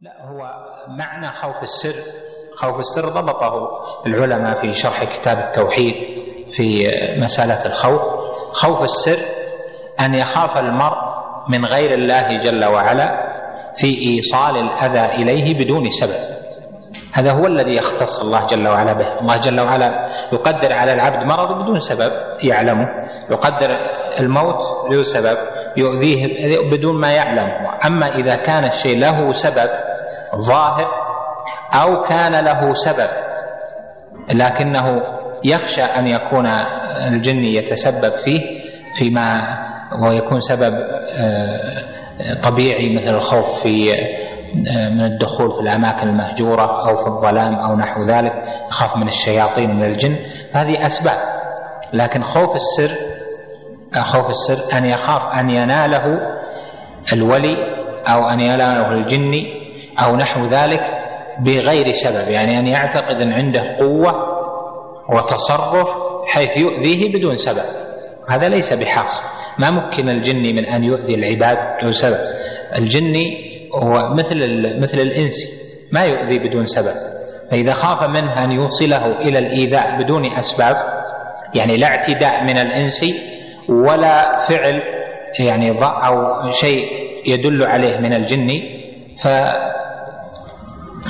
لا هو معنى خوف السر. خوف السر ضبطه العلماء في شرح كتاب التوحيد في مسألة الخوف. خوف السر أن يخاف المرء من غير الله جل وعلا في إيصال الأذى إليه بدون سبب. هذا هو الذي يختص الله جل وعلا به. الله جل وعلا يقدر على العبد مرض بدون سبب يعلمه. يقدر الموت له سبب يؤذيه بدون ما يعلم أما إذا كان الشيء له سبب ظاهر أو كان له سبب لكنه يخشى أن يكون الجن يتسبب فيه فيما ويكون سبب آه، طبيعي مثل الخوف في آه، من الدخول في الأماكن المهجورة أو في الظلام أو نحو ذلك يخاف من الشياطين من الجن. هذه أسباب. لكن خوف السر خوف السر أن يخاف أن يناله الولي أو أن يناله الجني أو نحو ذلك بغير سبب يعني أن يعتقد أن عنده قوة وتصرف حيث يؤذيه بدون سبب. هذا ليس بحاصل. ما ممكن الجني من أن يؤذي العباد بدون سبب. الجني هو مثل مثل الإنس ما يؤذي بدون سبب. فإذا خاف منه أن يوصله إلى الإيذاء بدون أسباب يعني لا اعتداء من الإنس ولا فعل يعني أو شيء يدل عليه من الجن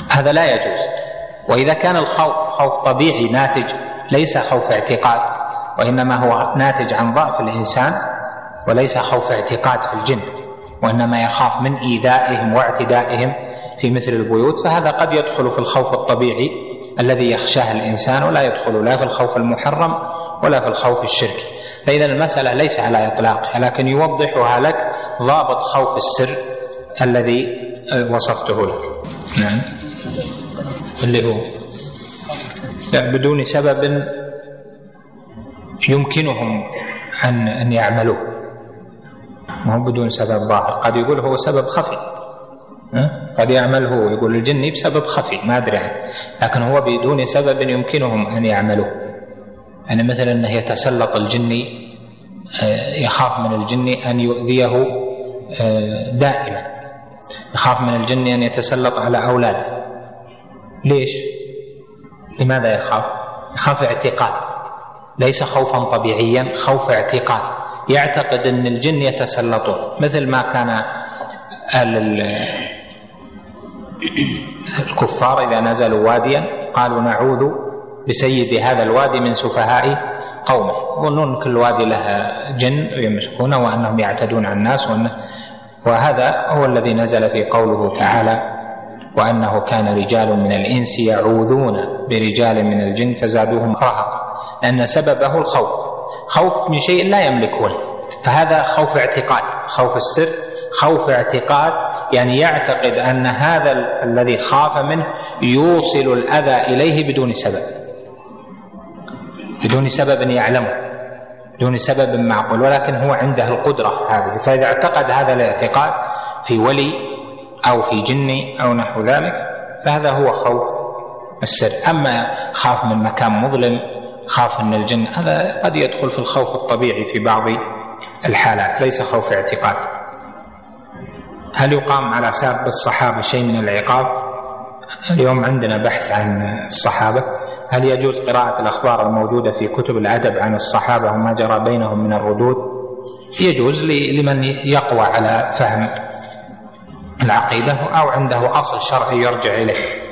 فهذا لا يجوز. وإذا كان الخوف خوف طبيعي ناتج ليس خوف اعتقاد وإنما هو ناتج عن ضعف الإنسان وليس خوف اعتقاد في الجن وإنما يخاف من إيذائهم واعتدائهم في مثل البيوت فهذا قد يدخل في الخوف الطبيعي الذي يخشاه الإنسان ولا يدخل لا في الخوف المحرم ولا في الخوف الشركي فإذا المسألة ليس على إطلاقها لكن يوضحها لك ضابط خوف السر الذي وصفته لك. نعم. اللي هو؟ لا بدون سبب يمكنهم أن أن يعملوه. ما هو بدون سبب ظاهر. قد يقول هو سبب خفي. قد يعمل هو يقول الجني بسبب خفي ما أدري عنه. لكن هو بدون سبب يمكنهم أن يعملوه. يعني مثلا أنه يتسلط الجني آه، يخاف من الجني أن يؤذيه آه، دائما. يخاف من الجني أن يتسلط على أولاده ليش؟ لماذا يخاف؟ يخاف اعتقاد. ليس خوفا طبيعيا خوف اعتقاد. يعتقد أن الجن يتسلطون. مثل ما كان الكفار إذا نزلوا واديا قالوا نعوذ بسيد هذا الوادي من سفهاء قومه. يظنون كل وادي له جن يمسكونه وأنهم يعتدون على الناس وأنه وهذا هو الذي نزل في قوله تعالى وأنه كان رجال من الإنس يعوذون برجال من الجن فزادوهم رهقا لأن سببه الخوف. خوف من شيء لا يملكونه فهذا خوف اعتقاد خوف السر خوف اعتقاد يعني يعتقد أن هذا الذي خاف منه يوصل الأذى إليه بدون سبب. بدون سبب يعلمه. بدون سبب معقول ولكن هو عنده القدرة هذه. فإذا اعتقد هذا الاعتقاد في ولي أو في جني أو نحو ذلك فهذا هو خوف السر. أما خاف من مكان مظلم خاف من الجن هذا قد يدخل في الخوف الطبيعي في بعض الحالات ليس خوف اعتقاد. هل يقام على ساب الصحابة شيء من العقاب؟ اليوم عندنا بحث عن الصحابة. هل يجوز قراءة الأخبار الموجودة في كتب الأدب عن الصحابة وما جرى بينهم من الردود؟ يجوز لمن يقوى على فهم العقيدة أو عنده أصل شرعي يرجع إليه.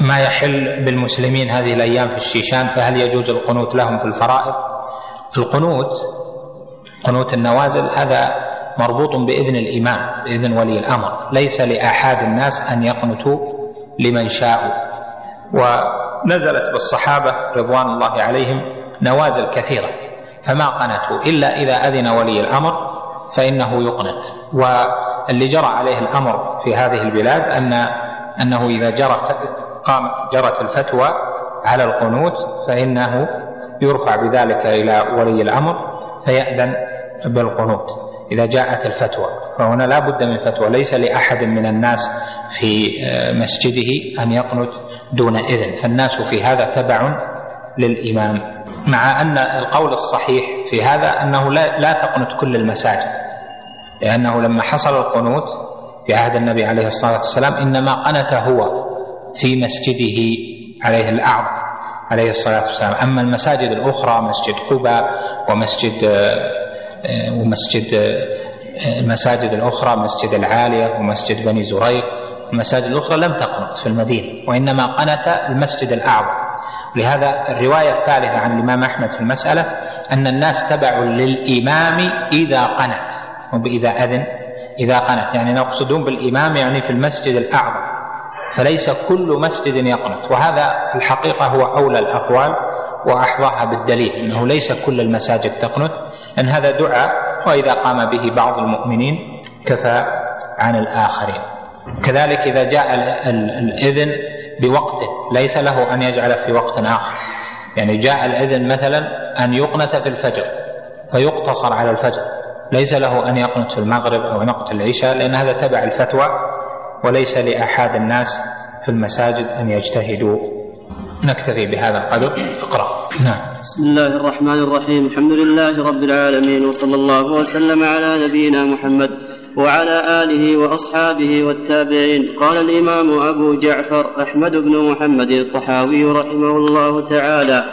ما يحل بالمسلمين هذه الأيام في الشيشان فهل يجوز القنوت لهم في الفرائض؟ القنوت قنوت النوازل هذا مربوط بإذن الإمام بإذن ولي الأمر. ليس لآحاد الناس أن يقنتوا لمن شاءوا. ونزلت بالصحابة رضوان الله عليهم نوازل كثيرة فما قنتوا إلا إذا أذن ولي الأمر فإنه يقنت. واللي جرى عليه الأمر في هذه البلاد أن أنه إذا جرى قام جرت الفتوى على القنوت فإنه يرفع بذلك إلى ولي الأمر فيأذن بالقنوت. إذا جاءت الفتوى فهنا لا بد من فتوى ليس لأحد من الناس في مسجده أن يقنت دون إذن. فالناس في هذا تبع للإمام مع أن القول الصحيح في هذا أنه لا, لا تقنت كل المساجد لأنه لما حصل القنوت في عهد النبي عليه الصلاة والسلام إنما قنت هو في مسجده عليه الأعظم عليه الصلاة والسلام. أما المساجد الأخرى مسجد قباء ومسجد آه، ومسجد آه، المساجد الأخرى مسجد العالية ومسجد بني زريق المساجد الأخرى لم تقنط في المدينة وإنما قنت المسجد الأعظم. لهذا الرواية الثالثة عن الإمام أحمد في المسألة أن الناس تبع للإمام إذا قنت وبإذا أذن إذا قنت. يعني نقصدون بالإمام يعني في المسجد الأعظم. فليس كل مسجد يقنط. وهذا في الحقيقة هو أولى الأقوال وأحظاها بالدليل أنه ليس كل المساجد تقنط أن هذا دعاء وإذا قام به بعض المؤمنين كفى عن الآخرين. كذلك إذا جاء الإذن بوقته ليس له أن يجعل في وقت آخر. يعني جاء الإذن مثلا أن يقنت في الفجر فيقتصر على الفجر. ليس له أن يقنت في المغرب أو يقنت العشاء لأن هذا تبع الفتوى وليس لأحد الناس في المساجد أن يجتهدوا. نكتفي بهذا القدر. اقرأ. نعم. بسم الله الرحمن الرحيم. الحمد لله رب العالمين وصلى الله وسلم على نبينا محمد. وعلى آله وأصحابه والتابعين. قال الإمام أبو جعفر أحمد بن محمد الطحاوي رحمه الله تعالى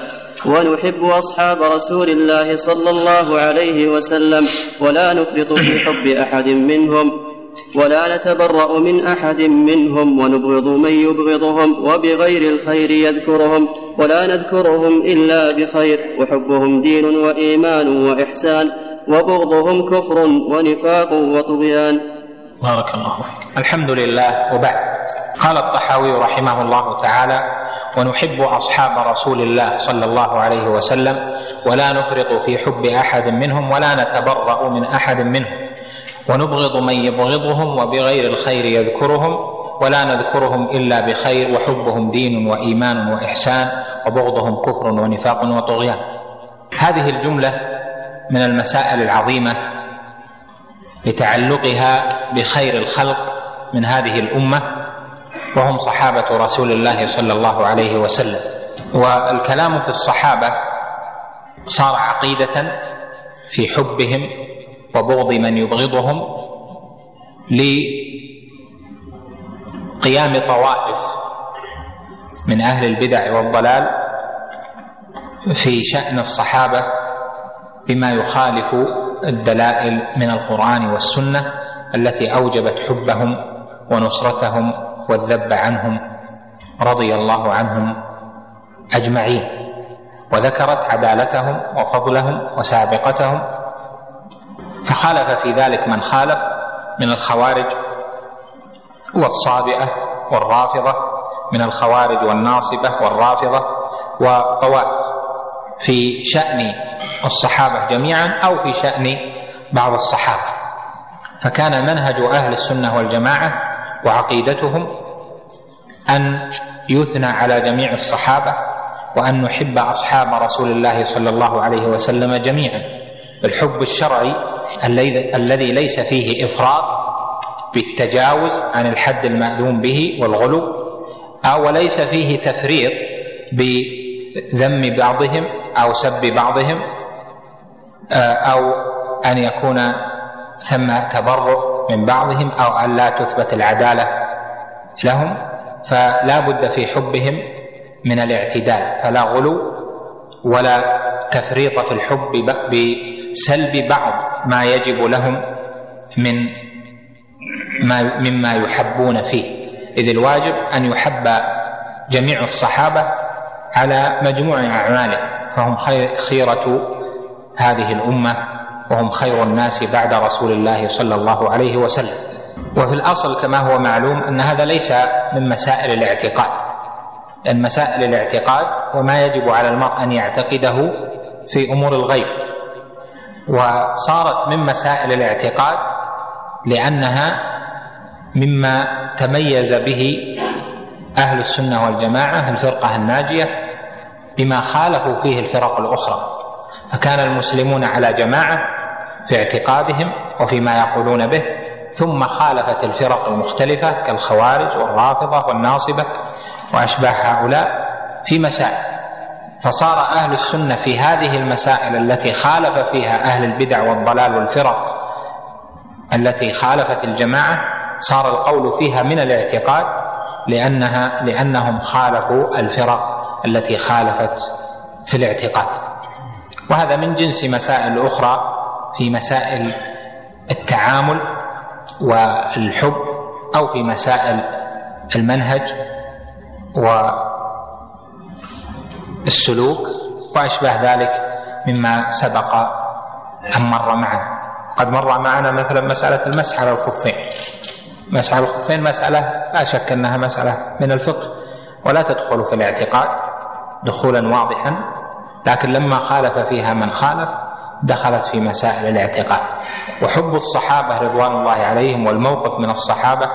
ونحب أصحاب رسول الله صلى الله عليه وسلم ولا نفرط في حب أحد منهم. ولا نتبرأ من أحد منهم ونبغض من يبغضهم وبغير الخير يذكرهم ولا نذكرهم إلا بخير وحبهم دين وإيمان وإحسان وبغضهم كفر ونفاق وطغيان. بارك الله فيك. الحمد لله وبعد. قال الطحاوي رحمه الله تعالى ونحب أصحاب رسول الله صلى الله عليه وسلم ولا نفرط في حب أحد منهم ولا نتبرأ من أحد منهم. ونبغض من يبغضهم وبغير الخير يذكرهم ولا نذكرهم إلا بخير وحبهم دين وإيمان وإحسان وبغضهم كفر ونفاق وطغيان. هذه الجملة من المسائل العظيمة لتعلقها بخير الخلق من هذه الأمة وهم صحابة رسول الله صلى الله عليه وسلم. والكلام في الصحابة صار عقيدة في حبهم وبغض من يبغضهم لقيام طوائف من أهل البدع والضلال في شأن الصحابة بما يخالف الدلائل من القرآن والسنة التي أوجبت حبهم ونصرتهم والذب عنهم رضي الله عنهم أجمعين وذكرت عدالتهم وفضلهم وسابقتهم فخالف في ذلك من خالف من الخوارج والصابئه والرافضة من الخوارج والناصبة والرافضة وطوائف في شأن الصحابة جميعا أو في شأن بعض الصحابة. فكان منهج أهل السنة والجماعة وعقيدتهم أن يثنى على جميع الصحابة وأن نحب أصحاب رسول الله صلى الله عليه وسلم جميعا. الحب الشرعي الذي ليس فيه إفراط بالتجاوز عن الحد المأذون به والغلو أو ليس فيه تفريط بذم بعضهم أو سب بعضهم آه، أو أن يكون ثم تبرؤ من بعضهم أو أن لا تثبت العدالة لهم فلا بد في حبهم من الاعتدال فلا غلو ولا تفريط في الحب سلب بعض ما يجب لهم من ما مما يحبون فيه. إذ الواجب أن يحب جميع الصحابة على مجموع أعمالهم فهم خيرة هذه الأمة وهم خير الناس بعد رسول الله صلى الله عليه وسلم. وفي الأصل كما هو معلوم أن هذا ليس من مسائل الاعتقاد. لأن مسائل الاعتقاد وما يجب على المرء أن يعتقده في أمور الغيب. وصارت من مسائل الاعتقاد لأنها مما تميز به أهل السنة والجماعة الفرقة الناجية بما خالفوا فيه الفرق الأخرى. فكان المسلمون على جماعة في اعتقادهم وفيما يقولون به ثم خالفت الفرق المختلفة كالخوارج والرافضة والناصبة وأشباه هؤلاء في مسائل. فصار أهل السنة في هذه المسائل التي خالف فيها أهل البدع والضلال والفرق التي خالفت الجماعة صار القول فيها من الاعتقاد لأنها لأنهم خالفوا الفرق التي خالفت في الاعتقاد. وهذا من جنس مسائل أخرى في مسائل التعامل والحب أو في مسائل المنهج والسلوك وأشباه ذلك مما سبق أن مر معنا. قد مر معنا مثلا مسألة المسح على الخفين. مسح على الخفين مسألة لا شك أنها مسألة من الفقه ولا تدخل في الاعتقاد دخولا واضحا لكن لما خالف فيها من خالف دخلت في مسائل الاعتقاد. وحب الصحابة رضوان الله عليهم والموقف من الصحابة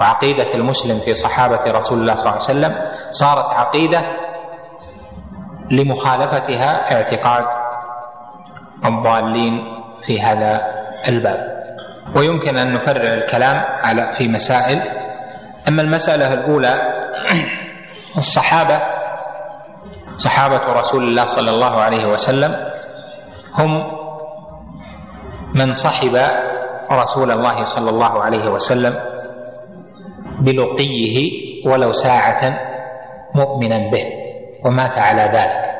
وعقيدة المسلم في صحابة رسول الله صلى الله عليه وسلم صارت عقيدة لمخالفتها اعتقاد الضالين في هذا الباب. ويمكن أن نفرع الكلام على في مسائل. أما المسألة الأولى الصحابة صحابة رسول الله صلى الله عليه وسلم هم من صحب رسول الله صلى الله عليه وسلم بلقيه ولو ساعة مؤمنا به. ومات على ذلك.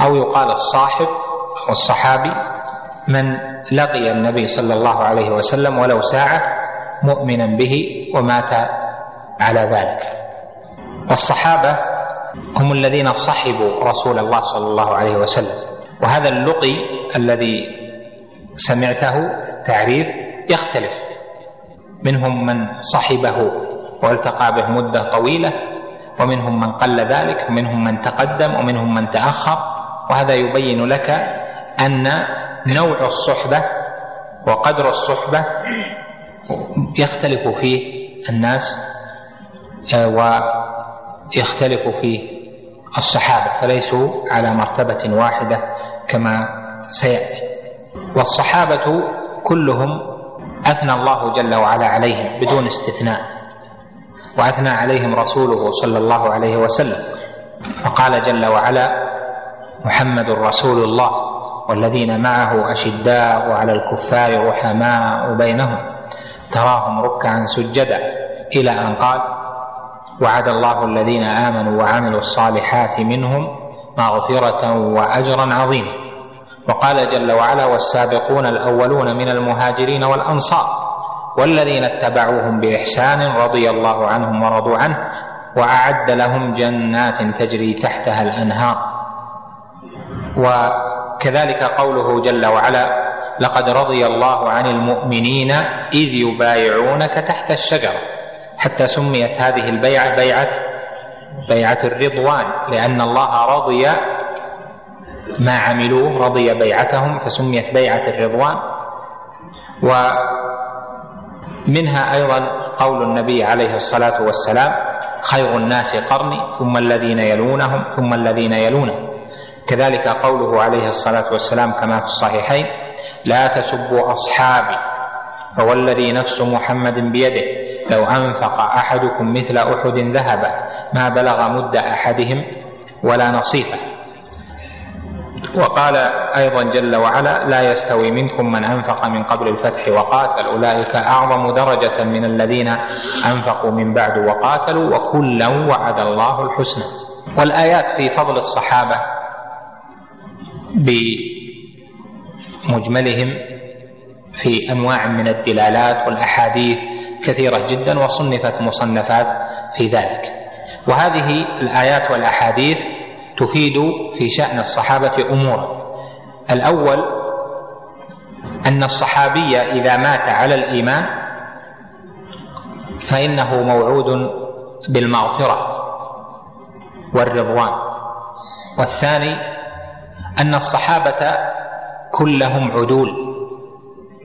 أو يقال الصاحب أو الصحابي من لقي النبي صلى الله عليه وسلم ولو ساعة مؤمنا به ومات على ذلك. والصحابه هم الذين صحبوا رسول الله صلى الله عليه وسلم. وهذا اللقي الذي سمعته التعريف يختلف. منهم من صحبه والتقى به مدة طويلة ومنهم من قل ذلك ومنهم من تقدم ومنهم من تأخر. وهذا يبين لك أن نوع الصحبة وقدر الصحبة يختلف فيه الناس آه، ويختلف فيه الصحابة فليسوا على مرتبة واحدة كما سيأتي. والصحابة كلهم أثنى الله جل وعلا عليهم بدون استثناء. وأثنى عليهم رسوله صلى الله عليه وسلم. وقال جل وعلا محمد رسول الله والذين معه أشداء على الكفار رحماء بينهم تراهم ركعا سجدا إلى أن قال وعد الله الذين آمنوا وعملوا الصالحات منهم مغفرة واجرا عظيما وقال جل وعلا والسابقون الأولون من المهاجرين والأنصار والذين اتبعوهم بإحسان رضي الله عنهم ورضوا عنه وأعد لهم جنات تجري تحتها الأنهار. وكذلك قوله جل وعلا لقد رضي الله عن المؤمنين إذ يبايعونك تحت الشجرة حتى سميت هذه البيعة بيعه بيعة الرضوان لأن الله رضي ما عملوه رضي بيعتهم فسميت بيعة الرضوان. و منها أيضا قول النبي عليه الصلاة والسلام خير الناس قرني ثم الذين يلونهم ثم الذين يلونهم. كذلك قوله عليه الصلاة والسلام كما في الصحيحين لا تسبوا أصحابي فوالذي نفس محمد بيده لو أنفق أحدكم مثل أحد ذهبا ما بلغ مد أحدهم ولا نصيفة. وقال أيضا جل وعلا لا يستوي منكم من أنفق من قبل الفتح وقاتل أولئك أعظم درجة من الذين أنفقوا من بعد وقاتلوا وكلا وعد الله الحسنى. والآيات في فضل الصحابة بمجملهم في أنواع من الدلالات والأحاديث كثيرة جدا وصنفت مصنفات في ذلك. وهذه الآيات والأحاديث تفيد في شأن الصحابة أمورا. الأول أن الصحابي إذا مات على الإيمان فإنه موعود بالمغفرة والرضوان. والثاني أن الصحابة كلهم عدول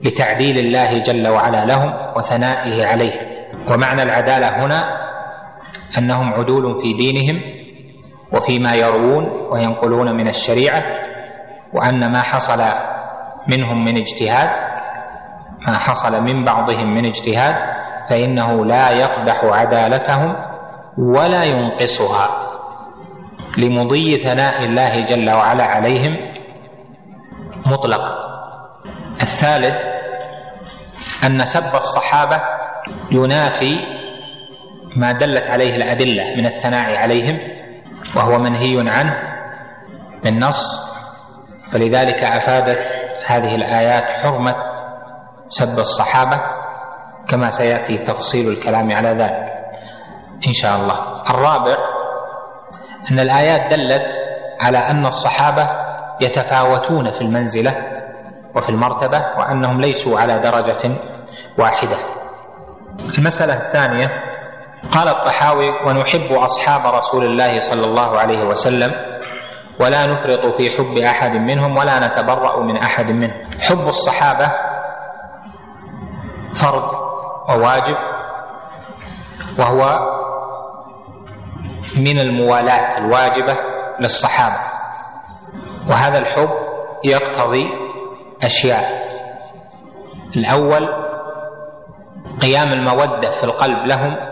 لتعديل الله جل وعلا لهم وثنائه عليهم ومعنى العدالة هنا أنهم عدول في دينهم وفيما يروون وينقلون من الشريعة وأن ما حصل منهم من اجتهاد ما حصل من بعضهم من اجتهاد فإنه لا يقدح عدالتهم ولا ينقصها. لمضي ثناء الله جل وعلا عليهم مطلقا الثالث أن سب الصحابة ينافي ما دلت عليه الأدلة من الثناء عليهم وهو منهي عنه بالنص فلذلك أفادت هذه الآيات حرمة سب الصحابة كما سيأتي تفصيل الكلام على ذلك إن شاء الله. الرابع أن الآيات دلت على أن الصحابة يتفاوتون في المنزلة وفي المرتبة وأنهم ليسوا على درجة واحدة. المسألة الثانية قال الطحاوي ونحب أصحاب رسول الله صلى الله عليه وسلم ولا نفرط في حب أحد منهم ولا نتبرأ من أحد منهم. حب الصحابة فرض وواجب وهو من الموالاة الواجبة للصحابة. وهذا الحب يقتضي أشياء. الأول قيام المودة في القلب لهم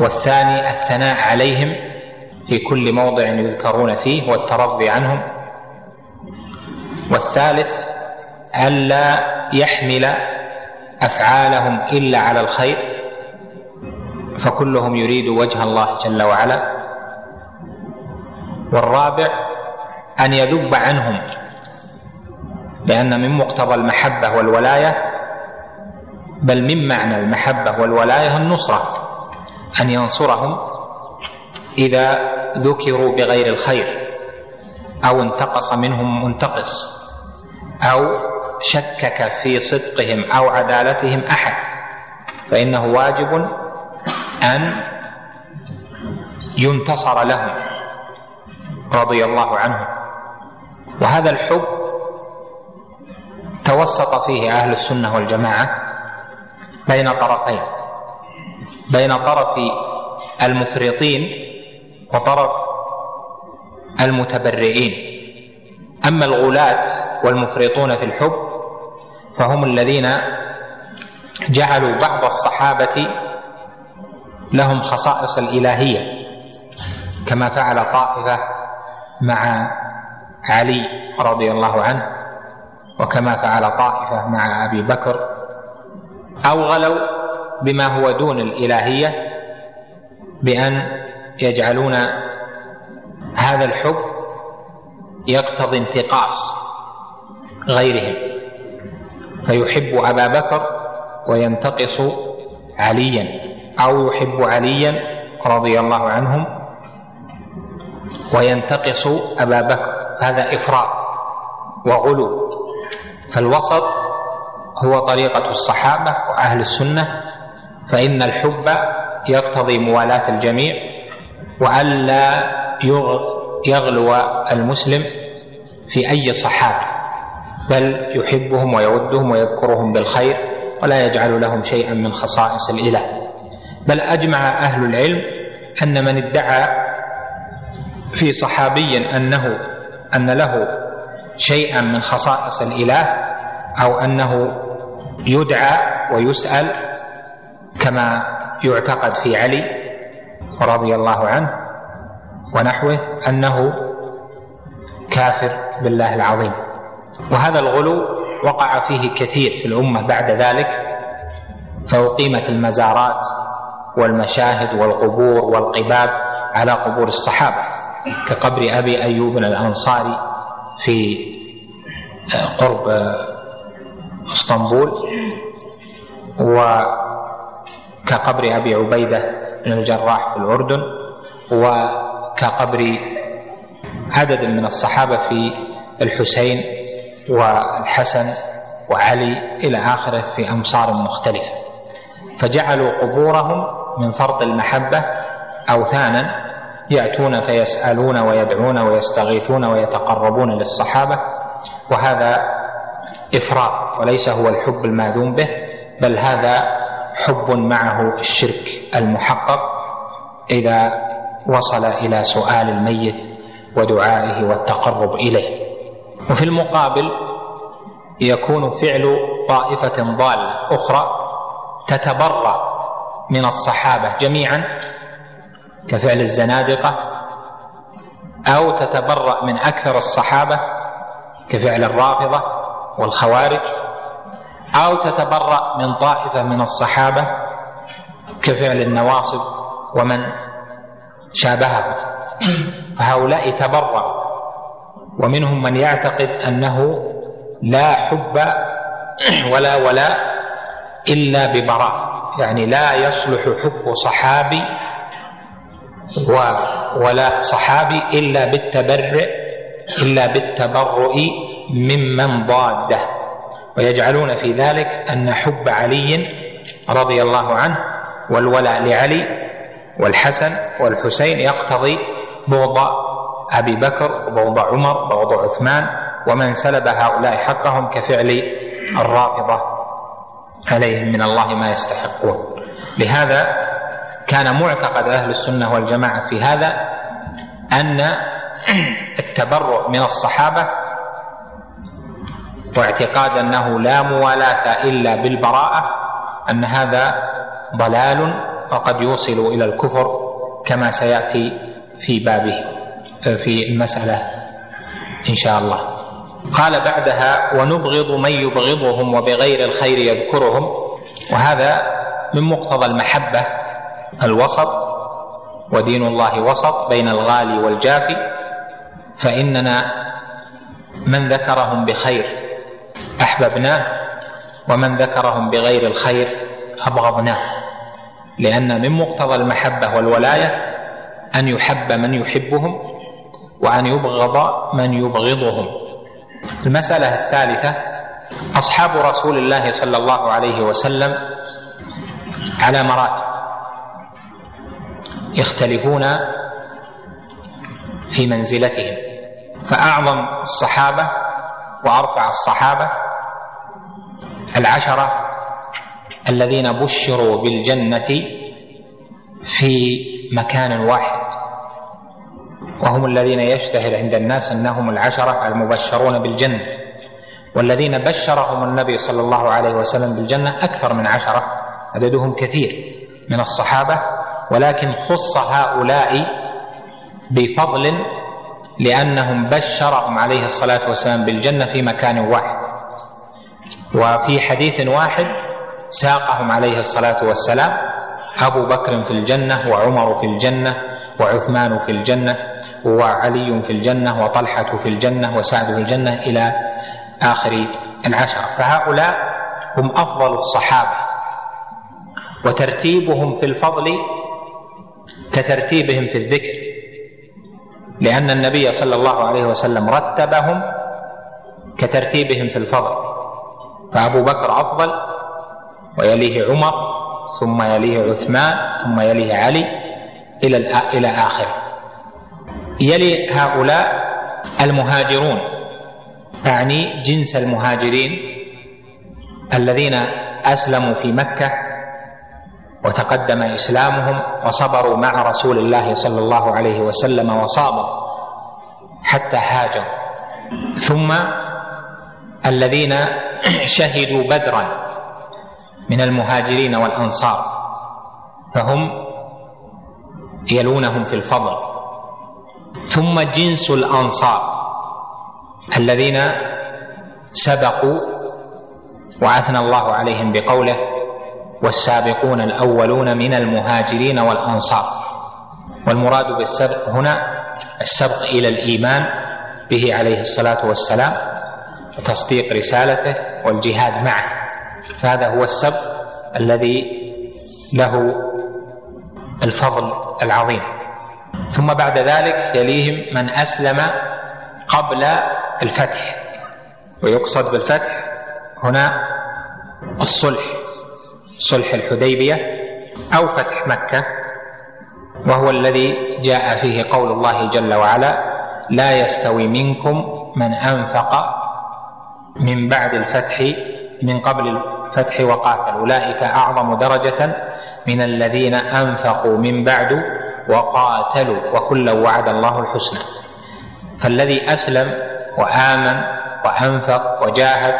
والثاني الثناء عليهم في كل موضع يذكرون فيه والترضي عنهم. والثالث ألا يحمل أفعالهم إلا على الخير فكلهم يريد وجه الله جل وعلا. والرابع أن يذب عنهم لأن من مقتضى المحبة والولاية بل من معنى المحبة والولاية النصرة. أن ينصرهم إذا ذكروا بغير الخير أو انتقص منهم منتقص أو شكك في صدقهم أو عدالتهم أحد فإنه واجب أن ينتصر لهم رضي الله عنهم. وهذا الحب توسط فيه أهل السنة والجماعة بين طرفين. بين طرف المفرطين وطرف المتبرئين. أما الغلاة والمفرطون في الحب فهم الذين جعلوا بعض الصحابة لهم خصائص الإلهية كما فعل طائفة مع علي رضي الله عنه وكما فعل طائفة مع أبي بكر أو غلوا بما هو دون الإلهية بأن يجعلون هذا الحب يقتضي انتقاص غيرهم. فيحب أبا بكر وينتقص عليا أو يحب عليا رضي الله عنهم وينتقص أبا بكر. فهذا إفراط وغلو. فالوسط هو طريقة الصحابة وأهل السنة فإن الحب يقتضي موالاة الجميع وألا يغلو المسلم في أي صحابة بل يحبهم ويودهم ويذكرهم بالخير ولا يجعل لهم شيئا من خصائص الإله. بل أجمع أهل العلم أن من ادعى في صحابي أنه أن له شيئا من خصائص الإله أو أنه يدعى ويسأل كما يعتقد في علي رضي الله عنه ونحوه أنه كافر بالله العظيم. وهذا الغلو وقع فيه كثير في الأمة بعد ذلك فأقيمت المزارات والمشاهد والقبور والقباب على قبور الصحابة كقبر أبي أيوب الأنصاري في قرب إسطنبول. وكقبر أبي عبيدة بن الجراح في الأردن وكقبر عدد من الصحابة في الحسين والحسن وعلي إلى آخره في أمصار مختلفة. فجعلوا قبورهم من فرط المحبة أوثانا يأتون فيسألون ويدعون ويستغيثون ويتقربون للصحابة وهذا إفراط وليس هو الحب الماذوم به بل هذا حب معه الشرك المحقق إذا وصل إلى سؤال الميت ودعائه والتقرب إليه. وفي المقابل يكون فعل طائفة ضالة أخرى تتبرأ من الصحابة جميعا كفعل الزنادقة أو تتبرأ من أكثر الصحابة كفعل الرافضة والخوارج. أو تتبرأ من طائفة من الصحابة كفعل النواصب ومن شابهه فهؤلاء تبرأ. ومنهم من يعتقد أنه لا حب ولا ولاء إلا ببراء. يعني لا يصلح حب صحابي ولا صحابي إلا بالتبرع إلا بالتبرؤ ممن ضاده. ويجعلون في ذلك أن حب علي رضي الله عنه والولاء لعلي والحسن والحسين يقتضي بغض أبي بكر وبغض عمر وبغض عثمان ومن سلب هؤلاء حقهم كفعل الرافضة عليهم من الله ما يستحقون. لهذا كان معتقد أهل السنة والجماعة في هذا أن التبرؤ من الصحابة واعتقاد أنه لا موالاة إلا بالبراءة أن هذا ضلال وقد يوصل إلى الكفر كما سيأتي في بابه في المسألة إن شاء الله. قال بعدها ونبغض من يبغضهم وبغير الخير يذكرهم وهذا من مقتضى المحبة الوسط ودين الله وسط بين الغالي والجافي فإننا من ذكرهم بخير. أحببناه ومن ذكرهم بغير الخير أبغضناه لأن من مقتضى المحبة والولاية أن يحب من يحبهم وأن يبغض من يبغضهم. المسألة الثالثة أصحاب رسول الله صلى الله عليه وسلم على مراتب يختلفون في منزلتهم فأعظم الصحابة وأرفع الصحابة العشرة الذين بشروا بالجنة في مكان واحد وهم الذين يشتهر عند الناس أنهم العشرة المبشرون بالجنة والذين بشرهم النبي صلى الله عليه وسلم بالجنة أكثر من عشرة عددهم كثير من الصحابة ولكن خص هؤلاء بفضل لأنهم بشرهم عليه الصلاة والسلام بالجنة في مكان واحد. وفي حديث واحد ساقهم عليه الصلاة والسلام أبو بكر في الجنة وعمر في الجنة وعثمان في الجنة وعلي في الجنة وطلحة في الجنة وسعد في الجنة إلى آخر العشره فهؤلاء هم أفضل الصحابة وترتيبهم في الفضل كترتيبهم في الذكر. لأن النبي صلى الله عليه وسلم رتبهم كترتيبهم في الفضل. فأبو بكر أفضل ويليه عمر ثم يليه عثمان ثم يليه علي إلى إلى آخره. يلي هؤلاء المهاجرون أعني جنس المهاجرين الذين أسلموا في مكة وتقدم إسلامهم وصبروا مع رسول الله صلى الله عليه وسلم وصابوا حتى هاجروا. ثم الذين شهدوا بدرا من المهاجرين والأنصار فهم يلونهم في الفضل. ثم جنس الأنصار الذين سبقوا وأثنى الله عليهم بقوله والسابقون الأولون من المهاجرين والأنصار. والمراد بالسبق هنا السبق إلى الإيمان به عليه الصلاة والسلام وتصديق رسالته والجهاد معه. فهذا هو السبق الذي له الفضل العظيم. ثم بعد ذلك يليهم من أسلم قبل الفتح. ويقصد بالفتح هنا الصلح. صلح الحديبية أو فتح مكة وهو الذي جاء فيه قول الله جل وعلا لا يستوي منكم من أنفق من بعد الفتح من قبل الفتح وقاتل. أولئك أعظم درجة من الذين أنفقوا من بعد وقاتلوا وكلا وعد الله الحسنى. فالذي أسلم وآمن وأنفق وجاهد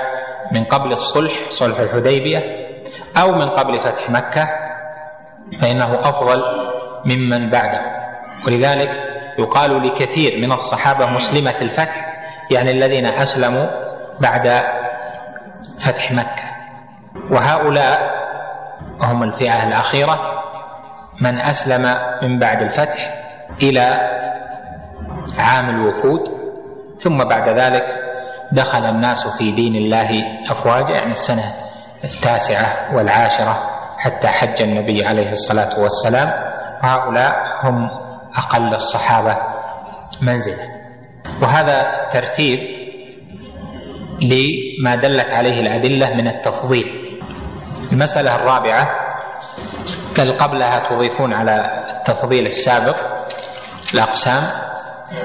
من قبل الصلح صلح الحديبية أو من قبل فتح مكة فإنه أفضل ممن بعده. ولذلك يقال لكثير من الصحابة مسلمة الفتح يعني الذين أسلموا بعد فتح مكة. وهؤلاء هم الفئة الأخيرة من أسلم من بعد الفتح إلى عام الوفود. ثم بعد ذلك دخل الناس في دين الله أفواجا يعني السنة التاسعة والعاشرة حتى حج النبي عليه الصلاة والسلام. هؤلاء هم أقل الصحابة منزلة. وهذا ترتيب لما دلت عليه الأدلة من التفضيل. المسألة الرابعة بل قبلها تضيفون على التفضيل السابق الأقسام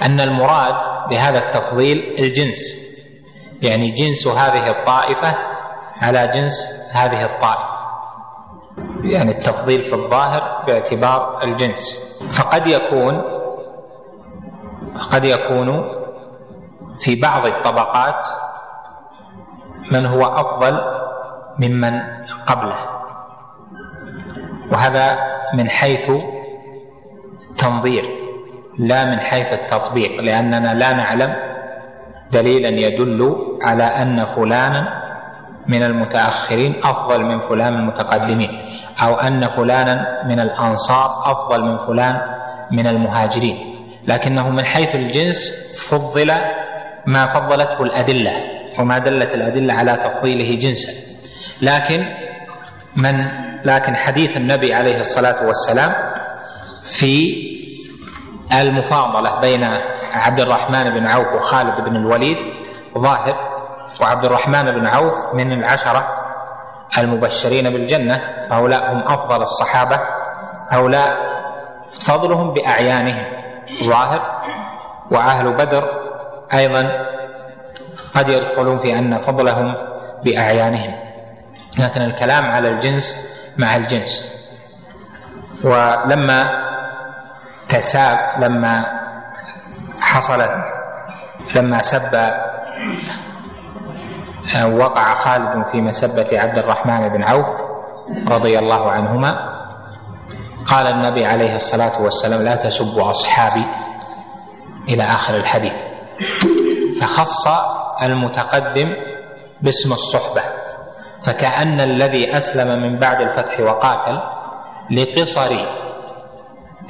أن المراد بهذا التفضيل الجنس. يعني جنس هذه الطائفة على جنس هذه الطائفة. يعني التفضيل في الظاهر باعتبار الجنس. فقد يكون قد يكون في بعض الطبقات من هو أفضل ممن قبله. وهذا من حيث تنظير لا من حيث التطبيق لأننا لا نعلم دليلا يدل على أن فلانا من المتأخرين أفضل من فلان من المتقدمين أو أن فلانا من الأنصار أفضل من فلان من المهاجرين. لكنه من حيث الجنس فضل ما فضلته الأدلة وما دلت الأدلة على تفضيله جنسا. لكن من لكن حديث النبي عليه الصلاة والسلام في المفاضلة بين عبد الرحمن بن عوف وخالد بن الوليد ظاهر وعبد الرحمن بن عوف من العشرة المبشرين بالجنة هؤلاء هم أفضل الصحابة هؤلاء فضلهم بأعيانهم ظاهر وأهل بدر أيضا قد يدخلون في أن فضلهم بأعيانهم. لكن الكلام على الجنس مع الجنس. ولما تساب لما حصلت لما سب وقع خالد في مسبة عبد الرحمن بن عوف رضي الله عنهما. قال النبي عليه الصلاة والسلام لا تسبوا أصحابي إلى آخر الحديث. فخص المتقدم باسم الصحبة فكأن الذي أسلم من بعد الفتح وقاتل لقصر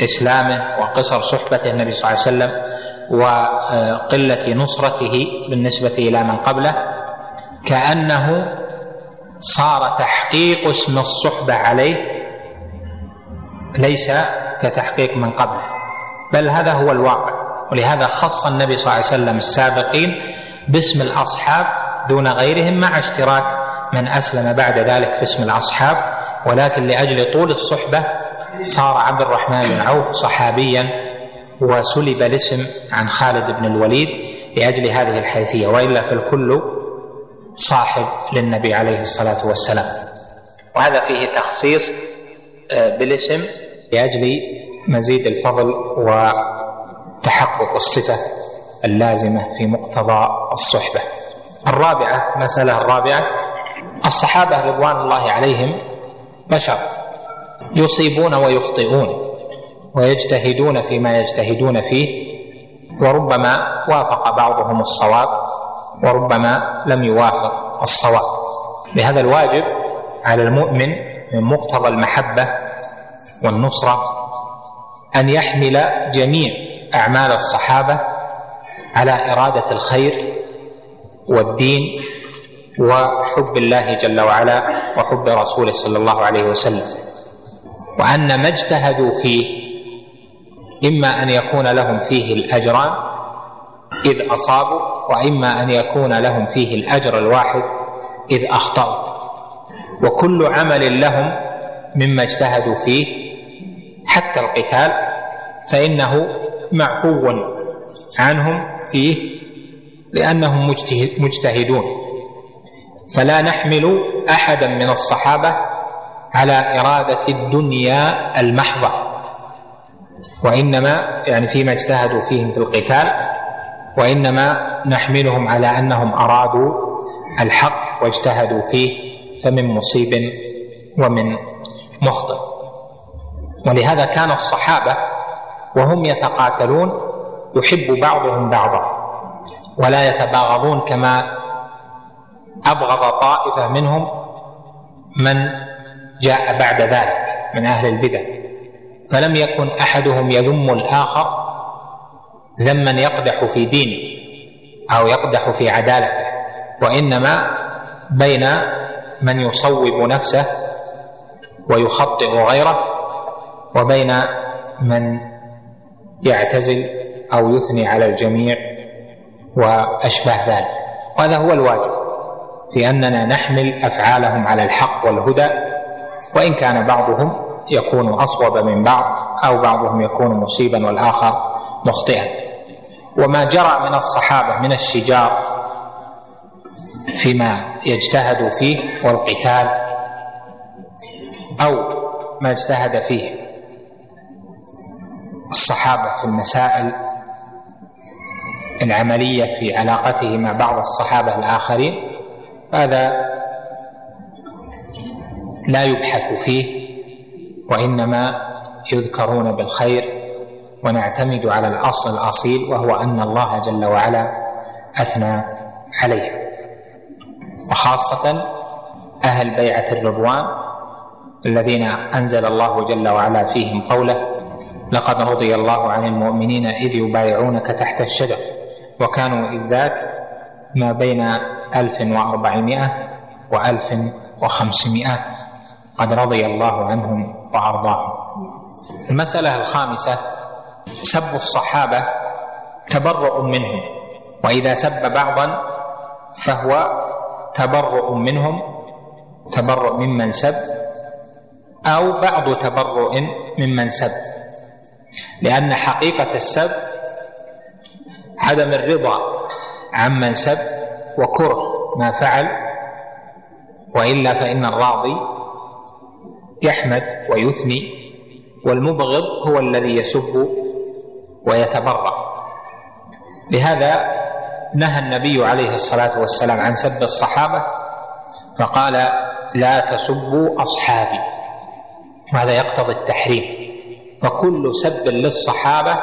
إسلامه وقصر صحبته النبي صلى الله عليه وسلم وقلة نصرته بالنسبة إلى من قبله كأنه صار تحقيق اسم الصحبة عليه ليس كتحقيق من قبله بل هذا هو الواقع. ولهذا خص النبي صلى الله عليه وسلم السابقين باسم الأصحاب دون غيرهم مع اشتراك من أسلم بعد ذلك في اسم الأصحاب ولكن لأجل طول الصحبة صار عبد الرحمن بن عوف صحابيا وسلب الاسم عن خالد بن الوليد لأجل هذه الحيثية وإلا فالكل صاحب للنبي عليه الصلاة والسلام. وهذا فيه تخصيص آه، بالاسم لأجل مزيد الفضل وتحقق الصفة اللازمة في مقتضى الصحبة. الرابعة مسألة الرابعة الصحابة رضوان الله عليهم بشر يصيبون ويخطئون ويجتهدون فيما يجتهدون فيه وربما وافق بعضهم الصواب وربما لم يوافق الصواب. لهذا الواجب على المؤمن من مقتضى المحبة والنصرة أن يحمل جميع أعمال الصحابة على إرادة الخير والدين وحب الله جل وعلا وحب رسوله صلى الله عليه وسلم. وأن ما اجتهدوا فيه إما أن يكون لهم فيه الأجران إذ أصابوا وإما أن يكون لهم فيه الأجر الواحد إذ أخطأوا. وكل عمل لهم مما اجتهدوا فيه حتى القتال فإنه معفو عنهم فيه لأنهم مجتهدون. فلا نحمل أحدا من الصحابة على إرادة الدنيا المحضة. وإنما يعني فيما اجتهدوا فيهم في القتال وإنما نحملهم على أنهم أرادوا الحق واجتهدوا فيه فمن مصيب ومن مخطئ. ولهذا كان الصحابة وهم يتقاتلون يحب بعضهم بعضا ولا يتباغضون كما أبغض طائفة منهم من جاء بعد ذلك من أهل البدع. فلم يكن أحدهم يذم الآخر ذما يقدح في دينه أو يقدح في عدالته وإنما بين من يصوب نفسه ويخطئ غيره وبين من يعتزل أو يثني على الجميع واشباه ذلك. وهذا هو الواجب في اننا نحمل أفعالهم على الحق والهدى وإن كان بعضهم يكون أصوب من بعض أو بعضهم يكون مصيبا والآخر مخطئا. وما جرى من الصحابة من الشجار فيما يجتهد فيه والقتال أو ما اجتهد فيه الصحابة في المسائل العملية في علاقته مع بعض الصحابة الآخرين هذا لا يبحث فيه وإنما يذكرون بالخير ونعتمد على الأصل الأصيل وهو أن الله جل وعلا أثنى عليه. وخاصة أهل بيعة الرضوان الذين أنزل الله جل وعلا فيهم قوله لقد رضي الله عن المؤمنين إذ يبايعونك تحت الشجر وكانوا إذ ذاك ما بين ألف وأربعمائة وألف وخمسمائة قد رضي الله عنهم وأرضاهم. المسألة الخامسة سب الصحابة تبرؤ منهم وإذا سب بعضا فهو تبرؤ منهم تبرؤ ممن سب أو بعض تبرؤ ممن سب. لأن حقيقة السب عدم الرضا عمن سب وكره ما فعل وإلا فإن الراضي يحمد ويثني والمبغض هو الذي يسب ويتبرأ. لهذا نهى النبي عليه الصلاة والسلام عن سب الصحابة فقال لا تسبوا أصحابي. وهذا يقتضي التحريم. فكل سب للصحابة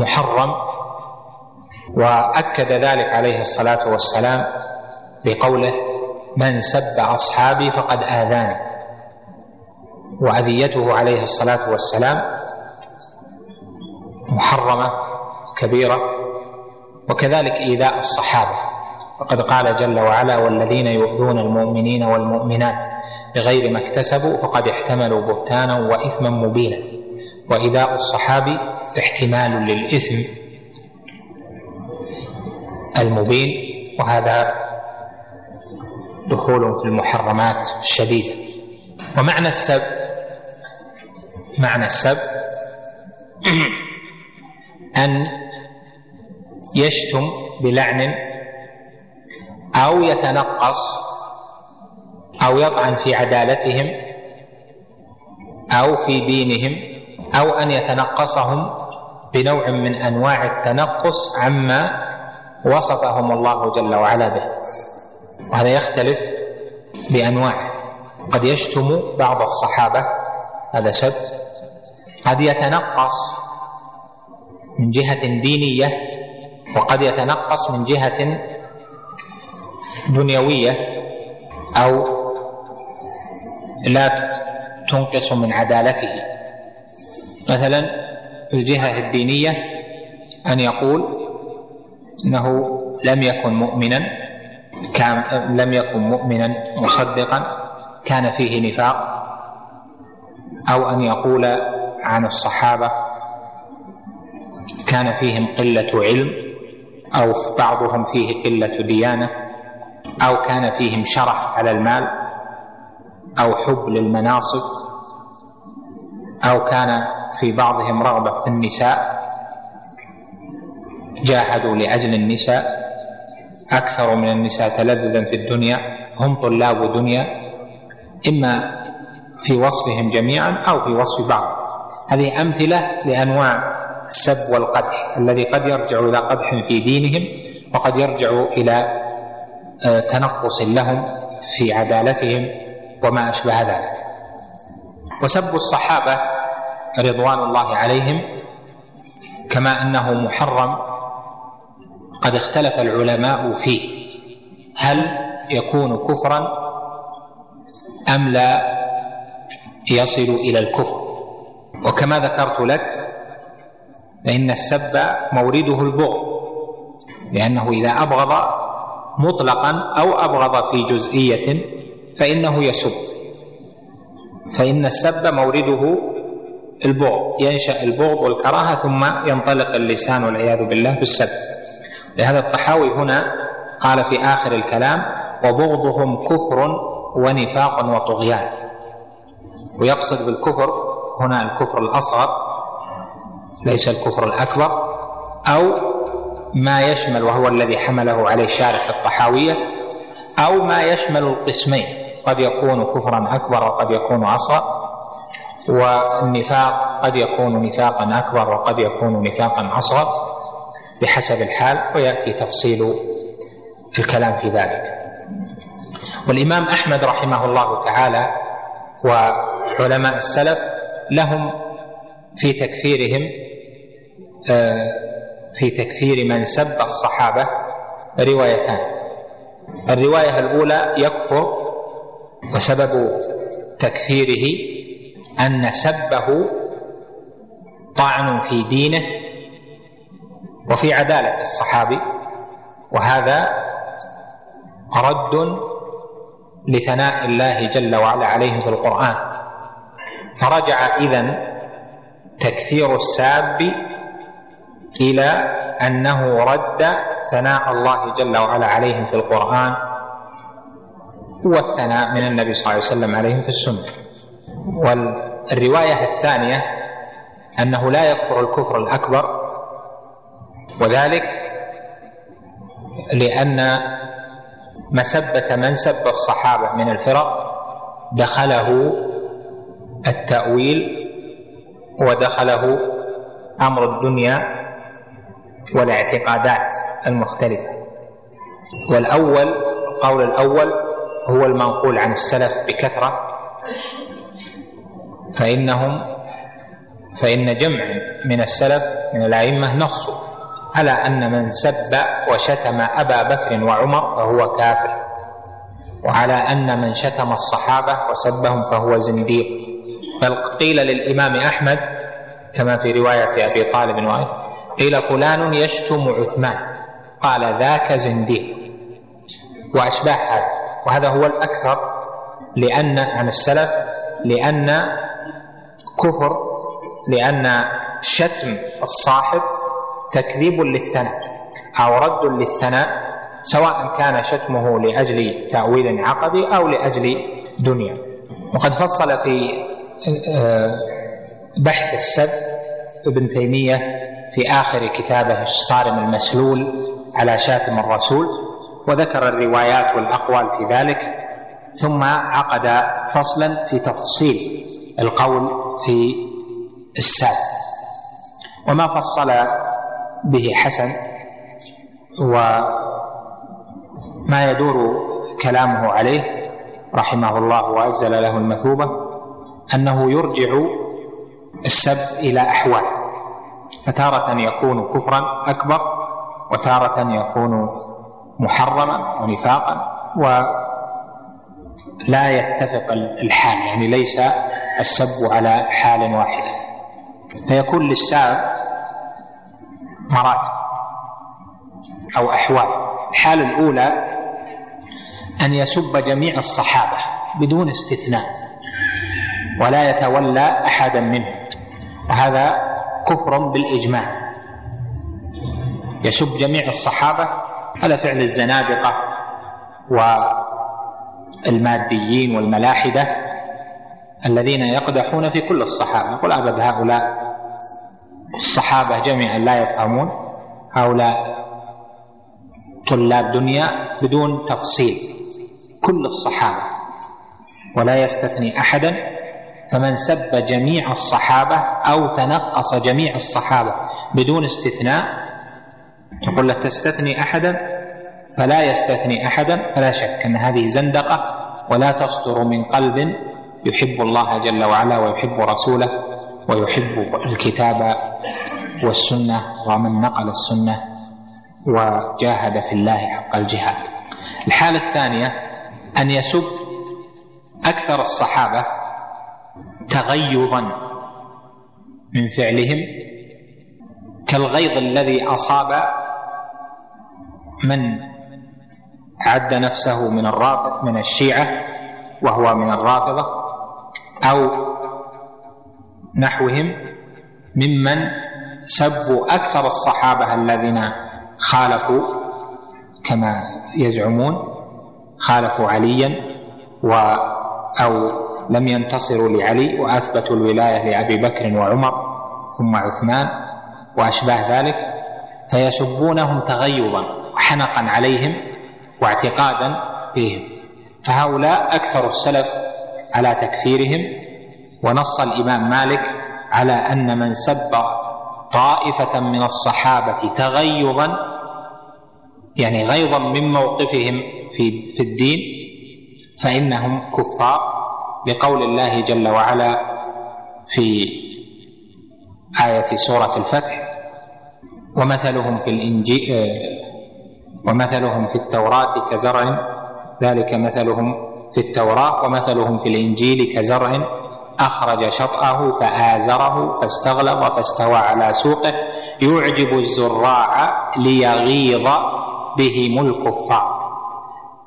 محرم وأكد ذلك عليه الصلاة والسلام بقوله من سب أصحابي فقد آذاني. واذيته عليه الصلاة والسلام محرمة كبيرة وكذلك إيذاء الصحابة. فقد قال جل وعلا والذين يؤذون المؤمنين والمؤمنات بغير ما اكتسبوا فقد احتملوا بهتانا وإثما مبينا. وإيذاء الصحابي احتمال للإثم المبين وهذا دخول في المحرمات الشديدة. ومعنى السب معنى السب أن يشتم بلعن أو يتنقص أو يطعن في عدالتهم أو في دينهم أو أن يتنقصهم بنوع من أنواع التنقص عما وصفهم الله جل وعلا به. وهذا يختلف بأنواع. قد يشتم بعض الصحابة هذا سب قد يتنقص من جهة دينية وقد يتنقص من جهة دنيوية أو لا تنقص من عدالته. مثلا في الجهة الدينية أن يقول إنه لم يكن مؤمنا كان لم يكن مؤمنا مصدقا كان فيه نفاق أو أن يقول عن الصحابة كان فيهم قلة علم أو بعضهم فيه قلة ديانة أو كان فيهم شرف على المال أو حب للمناصب أو كان في بعضهم رغبة في النساء جاهدوا لأجل النساء أكثر من النساء تلذذا في الدنيا هم طلاب دنيا إما في وصفهم جميعا أو في وصف بعض. هذه أمثلة لأنواع السب والقدح الذي قد يرجع إلى قدح في دينهم وقد يرجع إلى آه، تنقص لهم في عدالتهم وما أشبه ذلك. وسب الصحابة رضوان الله عليهم كما أنه محرم قد اختلف العلماء فيه. هل يكون كفرا أم لا؟ يصل إلى الكفر. وكما ذكرت لك فإن السب مورده البغض لأنه إذا أبغض مطلقا أو أبغض في جزئية فإنه يسب. فإن السب مورده البغض ينشأ البغض والكراهة ثم ينطلق اللسان والعياذ بالله بالسب. لهذا الطحاوي هنا قال في آخر الكلام وبغضهم كفر ونفاق وطغيان. ويقصد بالكفر هنا الكفر الأصغر ليس الكفر الأكبر أو ما يشمل وهو الذي حمله عليه شارح الطحاوية أو ما يشمل القسمين قد يكون كفرا أكبر وقد يكون أصغر والنفاق قد يكون نفاقا أكبر وقد يكون نفاقا أصغر بحسب الحال ويأتي تفصيل الكلام في ذلك. والإمام أحمد رحمه الله تعالى وعلماء السلف لهم في تكفيرهم في تكفير من سب الصحابة روايتان. الرواية الأولى يكفر وسبب تكفيره أن سبه طعن في دينه وفي عدالة الصحابي وهذا رد لثناء الله جل وعلا عليهم في القرآن. فرجع إذن تكثير الساب إلى أنه رد ثناء الله جل وعلا عليهم في القرآن والثناء من النبي صلى الله عليه وسلم عليهم في السنة. والرواية الثانية أنه لا يكفر الكفر الأكبر وذلك لأن مسبة من سب الصحابة من الفرق دخله التأويل ودخله أمر الدنيا والاعتقادات المختلفة. والأول القول الأول هو المنقول عن السلف بكثرة. فإنهم فإن جمع من السلف من الأئمة نصوا على أن من سب وشتم أبا بكر وعمر فهو كافر وعلى أن من شتم الصحابة وسبهم فهو زنديق. بل قيل للإمام أحمد كما في رواية أبي طالب وغيره قيل فلان يشتم عثمان. قال ذاك زنديق. وأشباه هذا. وهذا هو الأكثر لأن عن السلف لأن كفر لأن شتم الصاحب تكذيب للثناء أو رد للثناء سواء كان شتمه لأجل تأويل عقدي أو لأجل دنيا. وقد فصل في آه، بحث السب ابن تيمية في آخر كتابه الصارم المسلول على شاتم الرسول وذكر الروايات والأقوال في ذلك ثم عقد فصلا في تفصيل القول في الساب وما فصل به حسن وما يدور كلامه عليه رحمه الله وأجزل له المثوبة أنه يرجع السب إلى أحوال. فتارة يكون كفرا أكبر وتارة يكون محرما ونفاقا ولا يتفق الحال يعني ليس السب على حال واحدة. فيكون للساب مراتب أو أحوال. الحالة الأولى أن يسب جميع الصحابة بدون استثناء ولا يتولى أحدا منهم. وهذا كفر بالإجماع. يسب جميع الصحابة هذا فعل الزنادقة والماديين والملاحدة الذين يقدحون في كل الصحابة. يقول أبد هؤلاء الصحابة جميعا لا يفهمون. هؤلاء طلاب دنيا بدون تفصيل. كل الصحابة. ولا يستثني أحدا فمن سب جميع الصحابة أو تنقص جميع الصحابة بدون استثناء تقول له تستثني أحدا فلا يستثني أحدا فلا شك أن هذه زندقة ولا تصدر من قلب يحب الله جل وعلا ويحب رسوله ويحب الكتاب والسنة ومن نقل السنة وجاهد في الله حق الجهاد. الحالة الثانية أن يسب أكثر الصحابة تغيظا من فعلهم كالغيظ الذي أصاب من عد نفسه من الرافض من الشيعة وهو من الرافضة أو نحوهم ممن سبوا أكثر الصحابة الذين خالفوا كما يزعمون خالفوا عليا و أو لم ينتصروا لعلي وأثبتوا الولاية لأبي بكر وعمر ثم عثمان وأشباه ذلك فيسبونهم تغيظا وحنقا عليهم واعتقادا فيهم. فهؤلاء أكثر السلف على تكفيرهم ونص الإمام مالك على أن من سب طائفة من الصحابة تغيظا يعني غيظا من موقفهم في في الدين فإنهم كفار. لقول الله جل وعلا في آية سورة الفتح ومثلهم في الإنجيل ومثلهم في التوراة كزرع ذلك مثلهم في التوراة ومثلهم في الإنجيل كزرع أخرج شطأه فآزره فاستغلظ فاستوى على سوقه يعجب الزراع ليغيظ بهم الكفار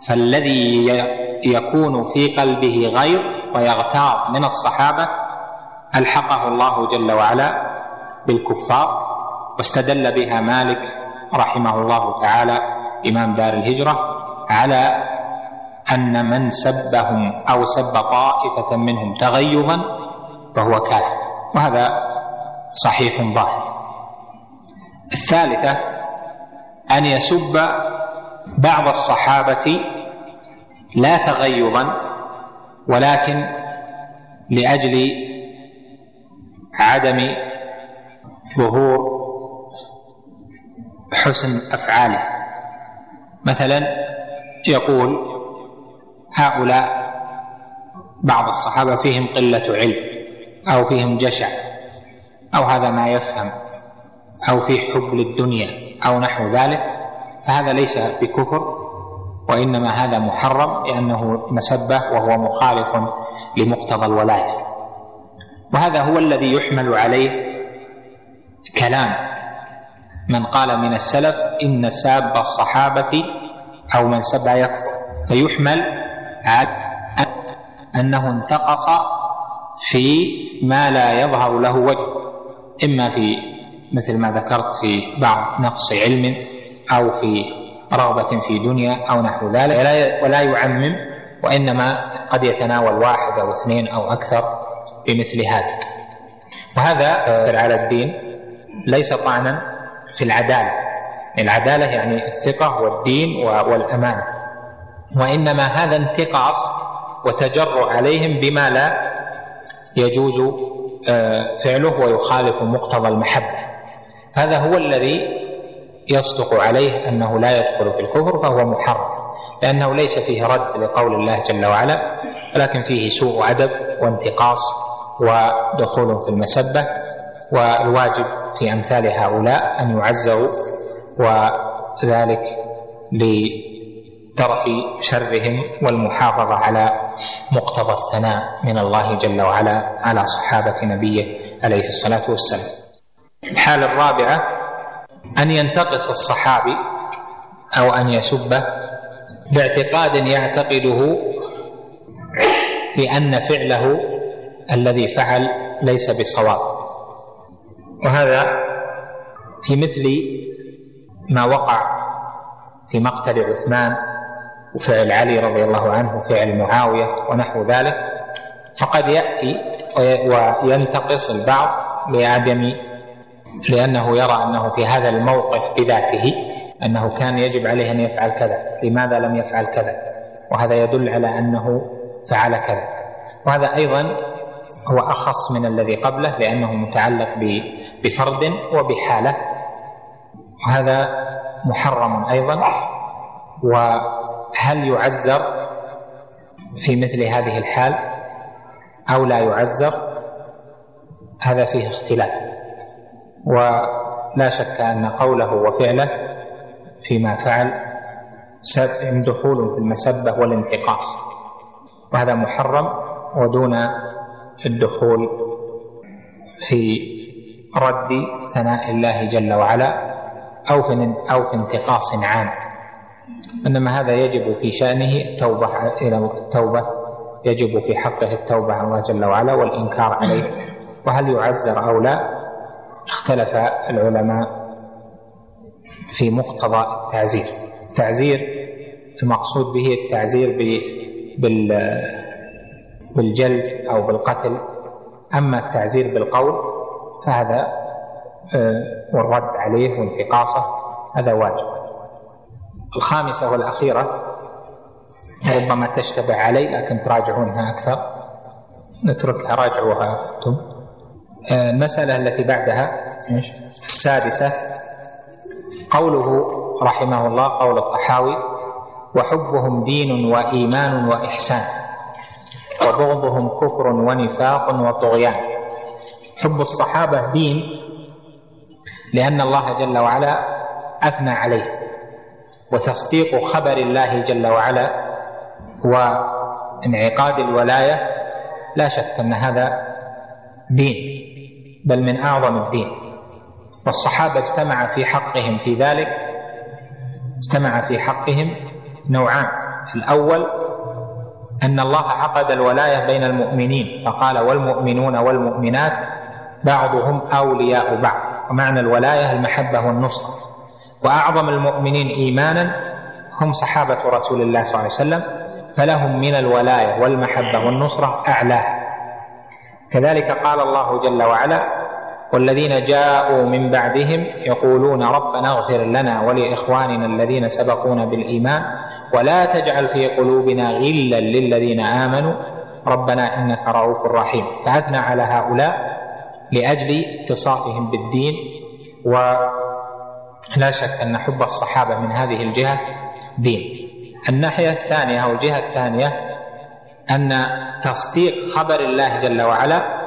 فالذي يكون في قلبه غيظ ويغتاظ من الصحابة ألحقه الله جل وعلا بالكفار واستدل بها مالك رحمه الله تعالى إمام دار الهجرة على أن من سبهم أو سب طائفة منهم تغيظا فهو كافر. وهذا صحيح ظاهر. الثالثة أن يسب بعض الصحابة لا تغيظا ولكن لأجل عدم ظهور حسن أفعاله. مثلا يقول هؤلاء بعض الصحابة فيهم قلة علم أو فيهم جشع أو هذا ما يفهم أو في حب للدنيا أو نحو ذلك فهذا ليس بكفر وإنما هذا محرم لأنه مسبة وهو مخالف لمقتضى الولاية. وهذا هو الذي يحمل عليه كلام من قال من السلف إن ساب الصحابة أو من سب يكفر. فيحمل أنه انتقص في ما لا يظهر له وجه إما في مثل ما ذكرت في بعض نقص علم أو في رغبة في دنيا أو نحو ذلك ولا يعمم وإنما قد يتناول واحد أو اثنين أو أكثر بمثل هذا. وهذا على الدين ليس طعنا في العدالة. العدالة يعني الثقة والدين والأمانة. وإنما هذا انتقاص وتجرؤ عليهم بما لا يجوز آه، فعله ويخالف مقتضى المحبة. هذا هو الذي يصدق عليه أنه لا يدخل في الكفر فهو محرم لأنه ليس فيه رد لقول الله جل وعلا ولكن فيه سوء أدب وانتقاص ودخول في المسبة والواجب في أمثال هؤلاء أن يعزوا وذلك درء شرهم والمحافظة على مقتضى الثناء من الله جل وعلا على صحابة نبيه عليه الصلاة والسلام. الحالة الرابعة أن ينتقص الصحابي أو أن يسبه باعتقاد يعتقده بأن فعله الذي فعل ليس بصواب. وهذا في مثل ما وقع في مقتل عثمان وفعل علي رضي الله عنه وفعل معاوية ونحو ذلك. فقد يأتي وينتقص البعض لعدم لأنه يرى أنه في هذا الموقف بذاته أنه كان يجب عليه أن يفعل كذا، لماذا لم يفعل كذا؟ وهذا يدل على أنه فعل كذا. وهذا أيضا هو أخص من الذي قبله لأنه متعلق بفرد وبحالة. وهذا محرم أيضا. و هل يعزر في مثل هذه الحال؟ أو لا يعزر هذا فيه اختلاف. ولا شك أن قوله وفعله فيما فعل دخول في المسبة والانتقاص وهذا محرم ودون الدخول في رد ثناء الله جل وعلا أو في أو في انتقاص عام. إنما هذا يجب في شأنه التوبة إلى التوبة يجب في حقه التوبة على الله جل وعلا والإنكار عليه وهل يعزر أو لا اختلف العلماء في مقتضى التعزير. التعزير المقصود به التعزير بالجلد أو بالقتل. أما التعزير بالقول فهذا آه، والرد عليه وانتقاصه هذا واجب. الخامسة والأخيرة ربما تشتبه علي لكن تراجعونها أكثر. نتركها راجعوها أنتم. المسألة التي بعدها السادسة قوله رحمه الله قول الطحاوي وحبهم دين وإيمان وإحسان وبغضهم كفر ونفاق وطغيان. حب الصحابة دين لأن الله جل وعلا أثنى عليه وتصديق خبر الله جل وعلا وانعقاد الولاية لا شك أن هذا دين. بل من أعظم الدين. والصحابة اجتمع في حقهم في ذلك اجتمع في حقهم نوعان. الأول أن الله عقد الولاية بين المؤمنين فقال والمؤمنون والمؤمنات بعضهم أولياء بعض ومعنى الولاية المحبة والنصرة. وأعظم المؤمنين إيمانا هم صحابة رسول الله صلى الله عليه وسلم فلهم من الولاية والمحبة والنصرة أعلاه كذلك قال الله جل وعلا والذين جاءوا من بعدهم يقولون ربنا اغفر لنا ولإخواننا الذين سبقونا بالإيمان ولا تجعل في قلوبنا غلا للذين آمنوا. ربنا إنك رؤوف رحيم. فاثنى على هؤلاء لأجل اتصافهم بالدين. ولا شك أن حب الصحابة من هذه الجهة دين. الناحية الثانية أو الجهة الثانية أن تصديق خبر الله جل وعلا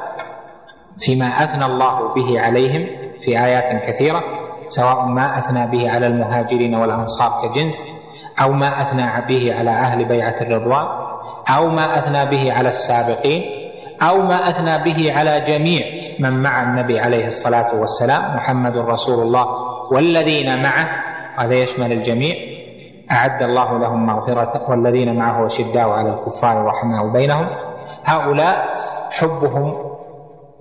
فيما أثنى الله به عليهم في آيات كثيرة سواء ما أثنى به على المهاجرين والأنصار كجنس أو ما أثنى به على أهل بيعة الرضوان أو ما أثنى به على السابقين أو ما أثنى به على جميع من مع النبي عليه الصلاة والسلام محمد رسول الله والذين معه هذا يشمل الجميع. أعد الله لهم مغفرة والذين معه شداء على الكفار رحمه بينهم. هؤلاء حبهم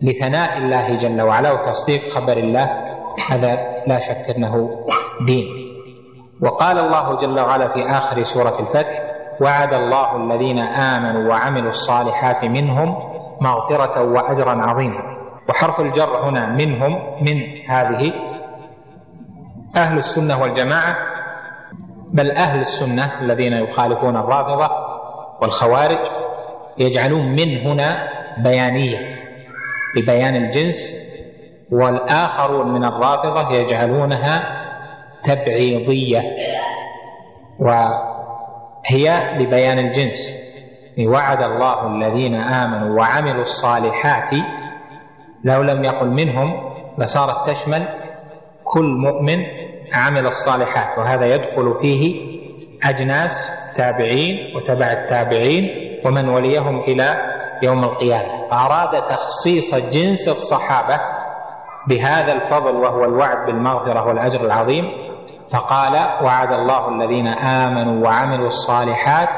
لثناء الله جل وعلا وتصديق خبر الله هذا لا شك إنه دين. وقال الله جل وعلا في آخر سورة الفتح وعد الله الذين آمنوا وعملوا الصالحات منهم مغفرة وأجرا عظيما. وحرف الجر هنا منهم من هذه أهل السنة والجماعة بل أهل السنة الذين يخالفون الرافضة والخوارج يجعلون من هنا بيانية. لبيان الجنس والآخرون من الرافضة يجعلونها تبعيضية وهي لبيان الجنس. وعد الله الذين آمنوا وعملوا الصالحات لو لم يقل منهم لصارت تشمل كل مؤمن عمل الصالحات وهذا يدخل فيه أجناس تابعين وتبع التابعين ومن وليهم إلى يوم القيامة. فأراد تخصيص جنس الصحابة بهذا الفضل وهو الوعد بالمغفرة والأجر العظيم. فقال وعد الله الذين آمنوا وعملوا الصالحات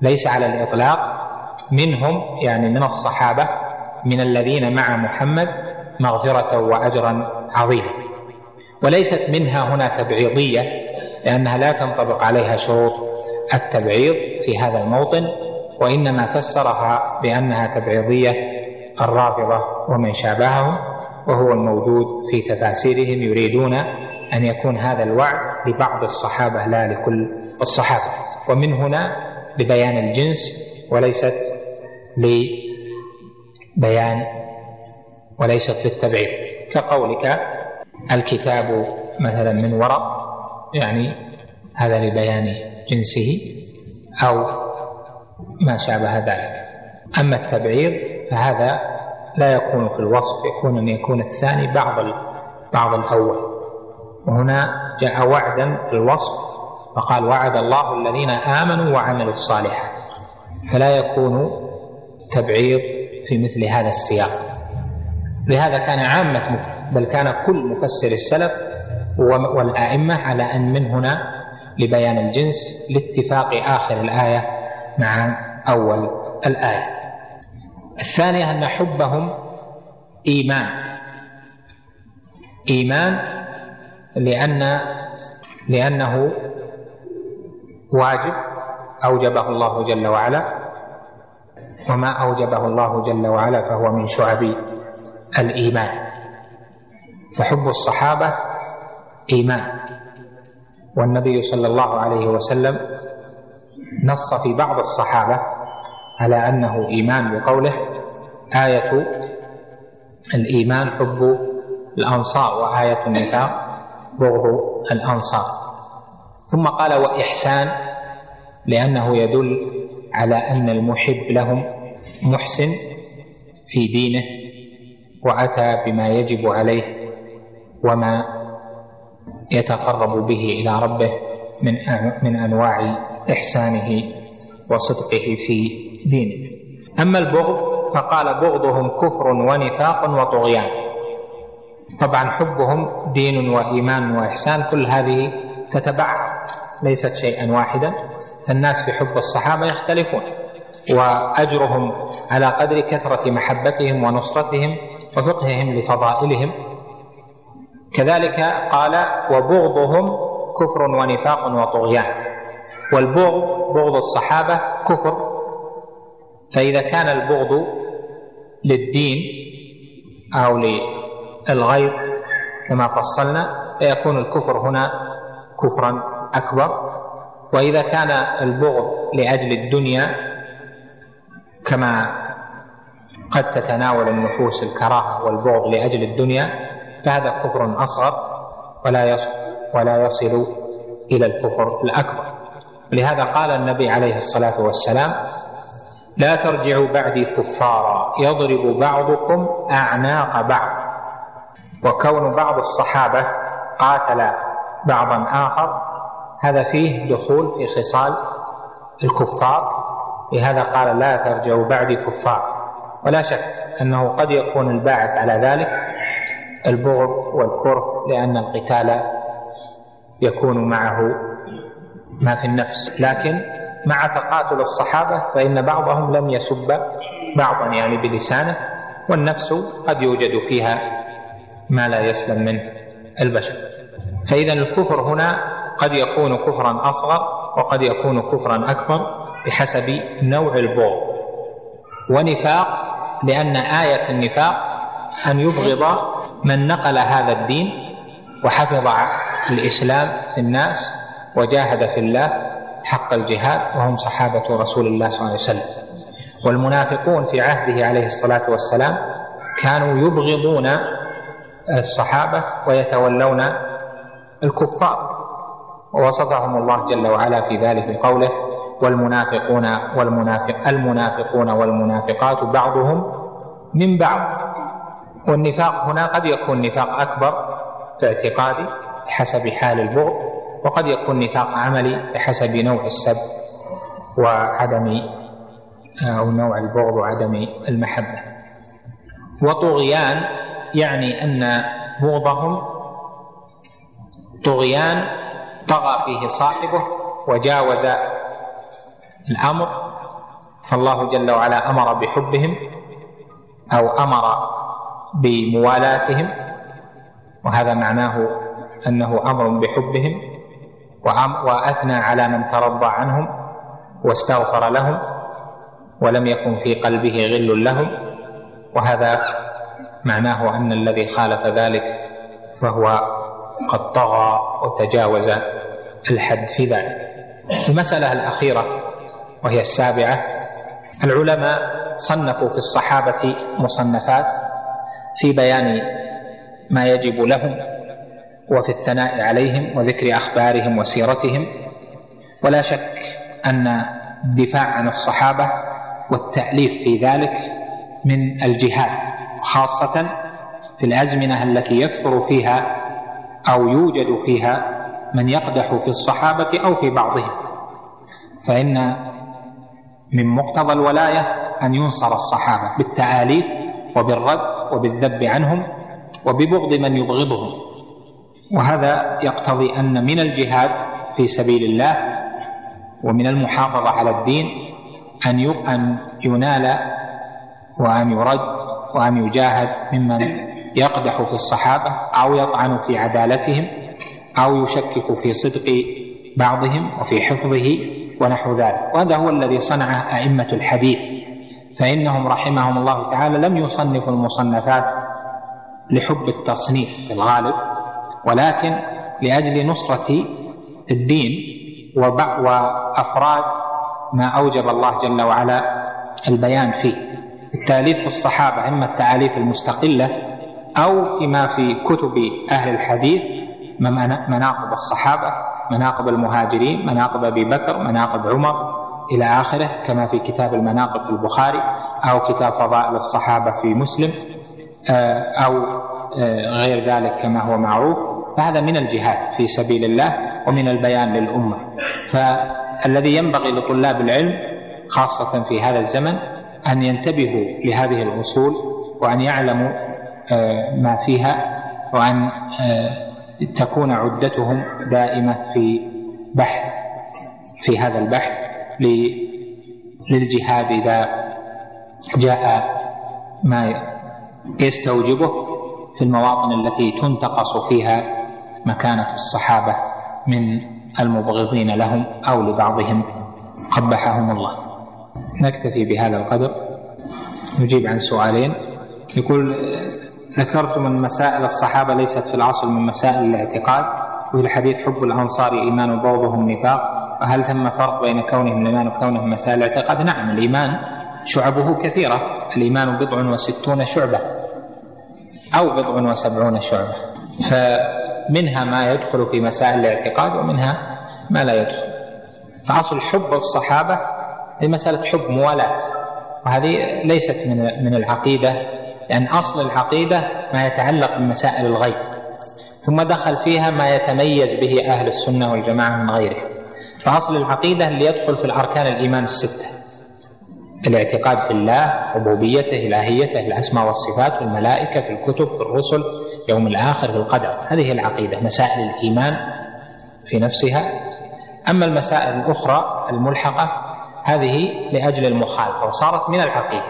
ليس على الإطلاق منهم يعني من الصحابة من الذين مع محمد مغفرة وأجرا عظيما. وليست منها هنا تبعيضية لأنها لا تنطبق عليها شروط التبعيض في هذا الموطن. وإنما فسرها بأنها تبعيضية الرافضة ومن شابههم وهو الموجود في تفاسيرهم يريدون أن يكون هذا الوعد لبعض الصحابة لا لكل الصحابة. ومن هنا لبيان الجنس وليست لبيان وليست للتبعيض. كقولك الكتاب مثلا من ورق يعني هذا لبيان جنسه أو ما شابه ذلك. أما التبعيض فهذا لا يكون في الوصف يكون أن يكون الثاني بعض بعض الأول. وهنا جاء وعدا الوصف فقال وعد الله الذين آمنوا وعملوا الصالحات. فلا يكون التبعيض في مثل هذا السياق. لهذا كان عامة بل كان كل مفسر السلف والأئمة على أن من هنا لبيان الجنس لاتفاق آخر الآية مع أول الآية. الثانية أن حبهم إيمان. إيمان لأن لأنه واجب أوجبه الله جل وعلا. وما أوجبه الله جل وعلا فهو من شعب الإيمان. فحب الصحابة إيمان. والنبي صلى الله عليه وسلم نص في بعض الصحابة على أنه إيمان بقوله آية الإيمان حب الأنصار وآية النفاق بغض الأنصار. ثم قال وإحسان لأنه يدل على أن المحب لهم محسن في دينه وأتى بما يجب عليه وما يتقرب به إلى ربه من من أنواع إحسانه وصدقه في دينه. أما البغض فقال بغضهم كفر ونفاق وطغيان. طبعا حبهم دين وإيمان وإحسان كل هذه تتبعد ليست شيئا واحدا. فالناس في حب الصحابة يختلفون وأجرهم على قدر كثرة محبتهم ونصرتهم وفقههم لفضائلهم. كذلك قال وبغضهم كفر ونفاق وطغيان. والبغض بغض الصحابة كفر. فإذا كان البغض للدين أو للغير كما فصلنا فيكون الكفر هنا كفرا أكبر. وإذا كان البغض لأجل الدنيا كما قد تتناول النفوس الكراهة والبغض لأجل الدنيا فهذا كفر أصغر ولا يصل ولا يصل إلى الكفر الأكبر. لهذا قال النبي عليه الصلاة والسلام لا ترجعوا بعدي كفارا يضرب بعضكم أعناق بعض. وكون بعض الصحابة قاتل بعضا آخر هذا فيه دخول في خصال الكفار. لهذا قال لا ترجعوا بعدي كفار. ولا شك أنه قد يكون الباعث على ذلك البغض والكره لأن القتال يكون معه ما في النفس. لكن مع تقاتل الصحابة فإن بعضهم لم يسب بعضا يعني بلسانه والنفس قد يوجد فيها ما لا يسلم منه البشر. فإذا الكفر هنا قد يكون كفرا أصغر وقد يكون كفرا أكبر بحسب نوع البغض. ونفاق لأن آية النفاق أن يبغض من نقل هذا الدين وحفظ الإسلام في الناس وجاهد في الله حق الجهاد وهم صحابة رسول الله صلى الله عليه وسلم. والمنافقون في عهده عليه الصلاة والسلام كانوا يبغضون الصحابة ويتولون الكفار. ووصفهم الله جل وعلا في ذلك بقوله والمنافقون والمنافق المنافقون والمنافقات بعضهم من بعض. والنفاق هنا قد يكون نفاق أكبر في اعتقادي بحسب حال البغض. وقد يكون نفاق عملي بحسب نوع السب وعدم أو نوع البغض وعدم المحبة. وطغيان يعني أن بغضهم طغيان طغى فيه صاحبه وجاوز الأمر فالله جل وعلا أمر بحبهم أو أمر بموالاتهم وهذا معناه أنه أمر بحبهم. وأثنى على من ترضى عنهم واستغفر لهم ولم يكن في قلبه غل لهم. وهذا معناه أن الذي خالف ذلك فهو قد طغى وتجاوز الحد في ذلك. المسألة الأخيرة وهي السابعة العلماء صنفوا في الصحابة مصنفات في بيان ما يجب لهم وفي الثناء عليهم وذكر أخبارهم وسيرتهم. ولا شك أن الدفاع عن الصحابة والتأليف في ذلك من الجهاد خاصة في الأزمنة التي يكثر فيها أو يوجد فيها من يقدح في الصحابة أو في بعضهم. فإن من مقتضى الولاية أن ينصر الصحابة بالتآليف وبالرد وبالذب عنهم وببغض من يبغضهم. وهذا يقتضي أن من الجهاد في سبيل الله ومن المحافظة على الدين أن أن ينال وأن يرد وأن يجاهد ممن يقدح في الصحابة أو يطعن في عدالتهم أو يشكك في صدق بعضهم وفي حفظه ونحو ذلك. وهذا هو الذي صنعه أئمة الحديث فإنهم رحمهم الله تعالى لم يصنفوا المصنفات لحب التصنيف في الغالب. ولكن لأجل نصرة الدين وأفراد ما أوجب الله جل وعلا البيان فيه. التأليف في الصحابة إما التأليف المستقلة أو فيما في كتب أهل الحديث مناقب الصحابة مناقب المهاجرين مناقب أبي بكر مناقب عمر إلى آخره كما في كتاب المناقب في البخاري أو كتاب فضائل الصحابة في مسلم آه، أو آه، غير ذلك كما هو معروف. فهذا من الجهاد في سبيل الله ومن البيان للأمة. فالذي ينبغي لطلاب العلم خاصة في هذا الزمن أن ينتبهوا لهذه الأصول وأن يعلموا آه، ما فيها وأن تكون عدتهم دائمة في بحث في هذا البحث للجهاد إذا جاء ما يستوجبه في المواطن التي تنتقص فيها مكانة الصحابة من المبغضين لهم أو لبعضهم قبحهم الله. نكتفي بهذا القدر. نجيب عن سؤالين. يقول ذكرتم أن مسائل الصحابة ليست في الأصل من مسائل الاعتقاد وفي الحديث حب الأنصار إيمان وبغضهم نفاق. وهل ثم فرق بين كونهم الإيمان وكونهم مسائل الاعتقاد؟ نعم الإيمان شعبه كثيرة. الإيمان بضع وستون شعبة أو بضع وسبعون شعبة. فمنها ما يدخل في مسائل الاعتقاد ومنها ما لا يدخل. فأصل حب الصحابة هي مسألة حب موالاة وهذه ليست من من العقيدة لأن أصل العقيدة ما يتعلق بمسائل الغيب. ثم دخل فيها ما يتميز به أهل السنة والجماعة من غيره. فأصل العقيدة اللي يدخل في الأركان الإيمان الستة. الاعتقاد في الله ربوبيته إلهيته الأسماء والصفات في الملائكة في الكتب في الرسل يوم الآخر في القدر. هذه العقيدة مسائل الإيمان في نفسها. أما المسائل الأخرى الملحقة هذه لأجل المخالفة وصارت من العقيدة.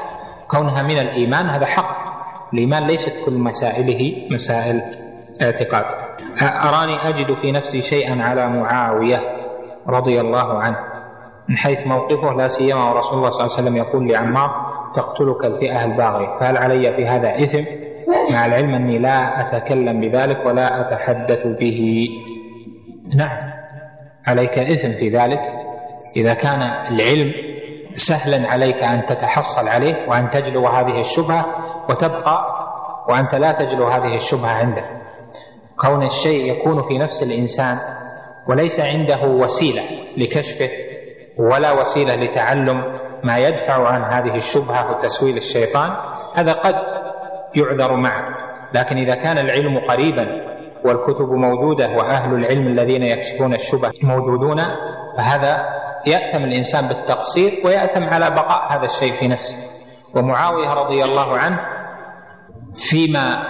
كونها من الإيمان هذا حق. الإيمان ليست كل مسائله مسائل اعتقاد. أراني أجد في نفسي شيئا على معاوية رضي الله عنه. من حيث موقفه لا سيما ورسول الله صلى الله عليه وسلم يقول لعمار تقتلك الفئة الباغية. فهل علي في هذا إثم؟ مع العلم أني لا أتكلم بذلك ولا أتحدث به. نعم عليك إثم في ذلك. إذا كان العلم سهلا عليك أن تتحصل عليه وأن تجلو هذه الشبهة وتبقى وأنت لا تجلو هذه الشبهة عندك كون الشيء يكون في نفس الإنسان وليس عنده وسيلة لكشفه ولا وسيلة لتعلم ما يدفع عن هذه الشبهة وتسويل الشيطان هذا قد يعذر معه لكن إذا كان العلم قريبا والكتب موجودة وأهل العلم الذين يكشفون الشبه موجودون فهذا يأثم الإنسان بالتقصير ويأثم على بقاء هذا الشيء في نفسه. ومعاوية رضي الله عنه فيما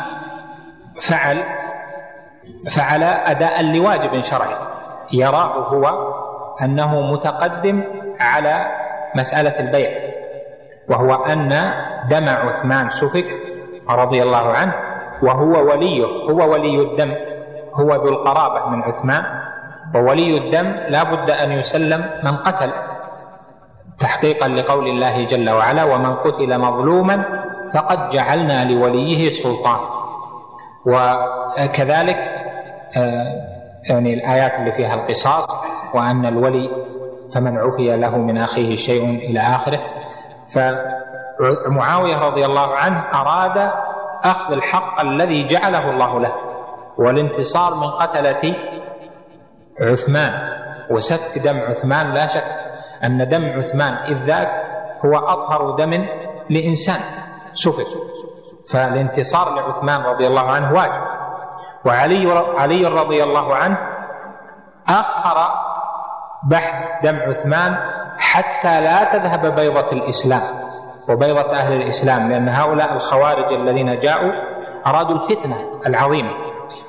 فعل فعل أداء لواجب شرعي يراه هو أنه متقدم على مسألة البيع وهو أن دم عثمان سفك رضي الله عنه وهو وليه هو ولي الدم هو ذو القرابة من عثمان وولي الدم لا بد أن يسلم من قتل تحقيقا لقول الله جل وعلا ومن قتل مظلوما فقد جعلنا لوليه سلطان. وكذلك آه، يعني الآيات اللي فيها القصاص وأن الولي فمن عفي له من أخيه شيء إلى آخره. فمعاوية رضي الله عنه أراد أخذ الحق الذي جعله الله له والانتصار من قتلة عثمان. وسفك دم عثمان لا شك أن دم عثمان إذ ذاك هو أطهر دم لإنسان سفك. فالانتصار لعثمان رضي الله عنه واجب. وعلي علي رضي الله عنه أخر بحث دم عثمان حتى لا تذهب بيضة الإسلام وبيضة أهل الإسلام لأن هؤلاء الخوارج الذين جاءوا أرادوا الفتنة العظيمة.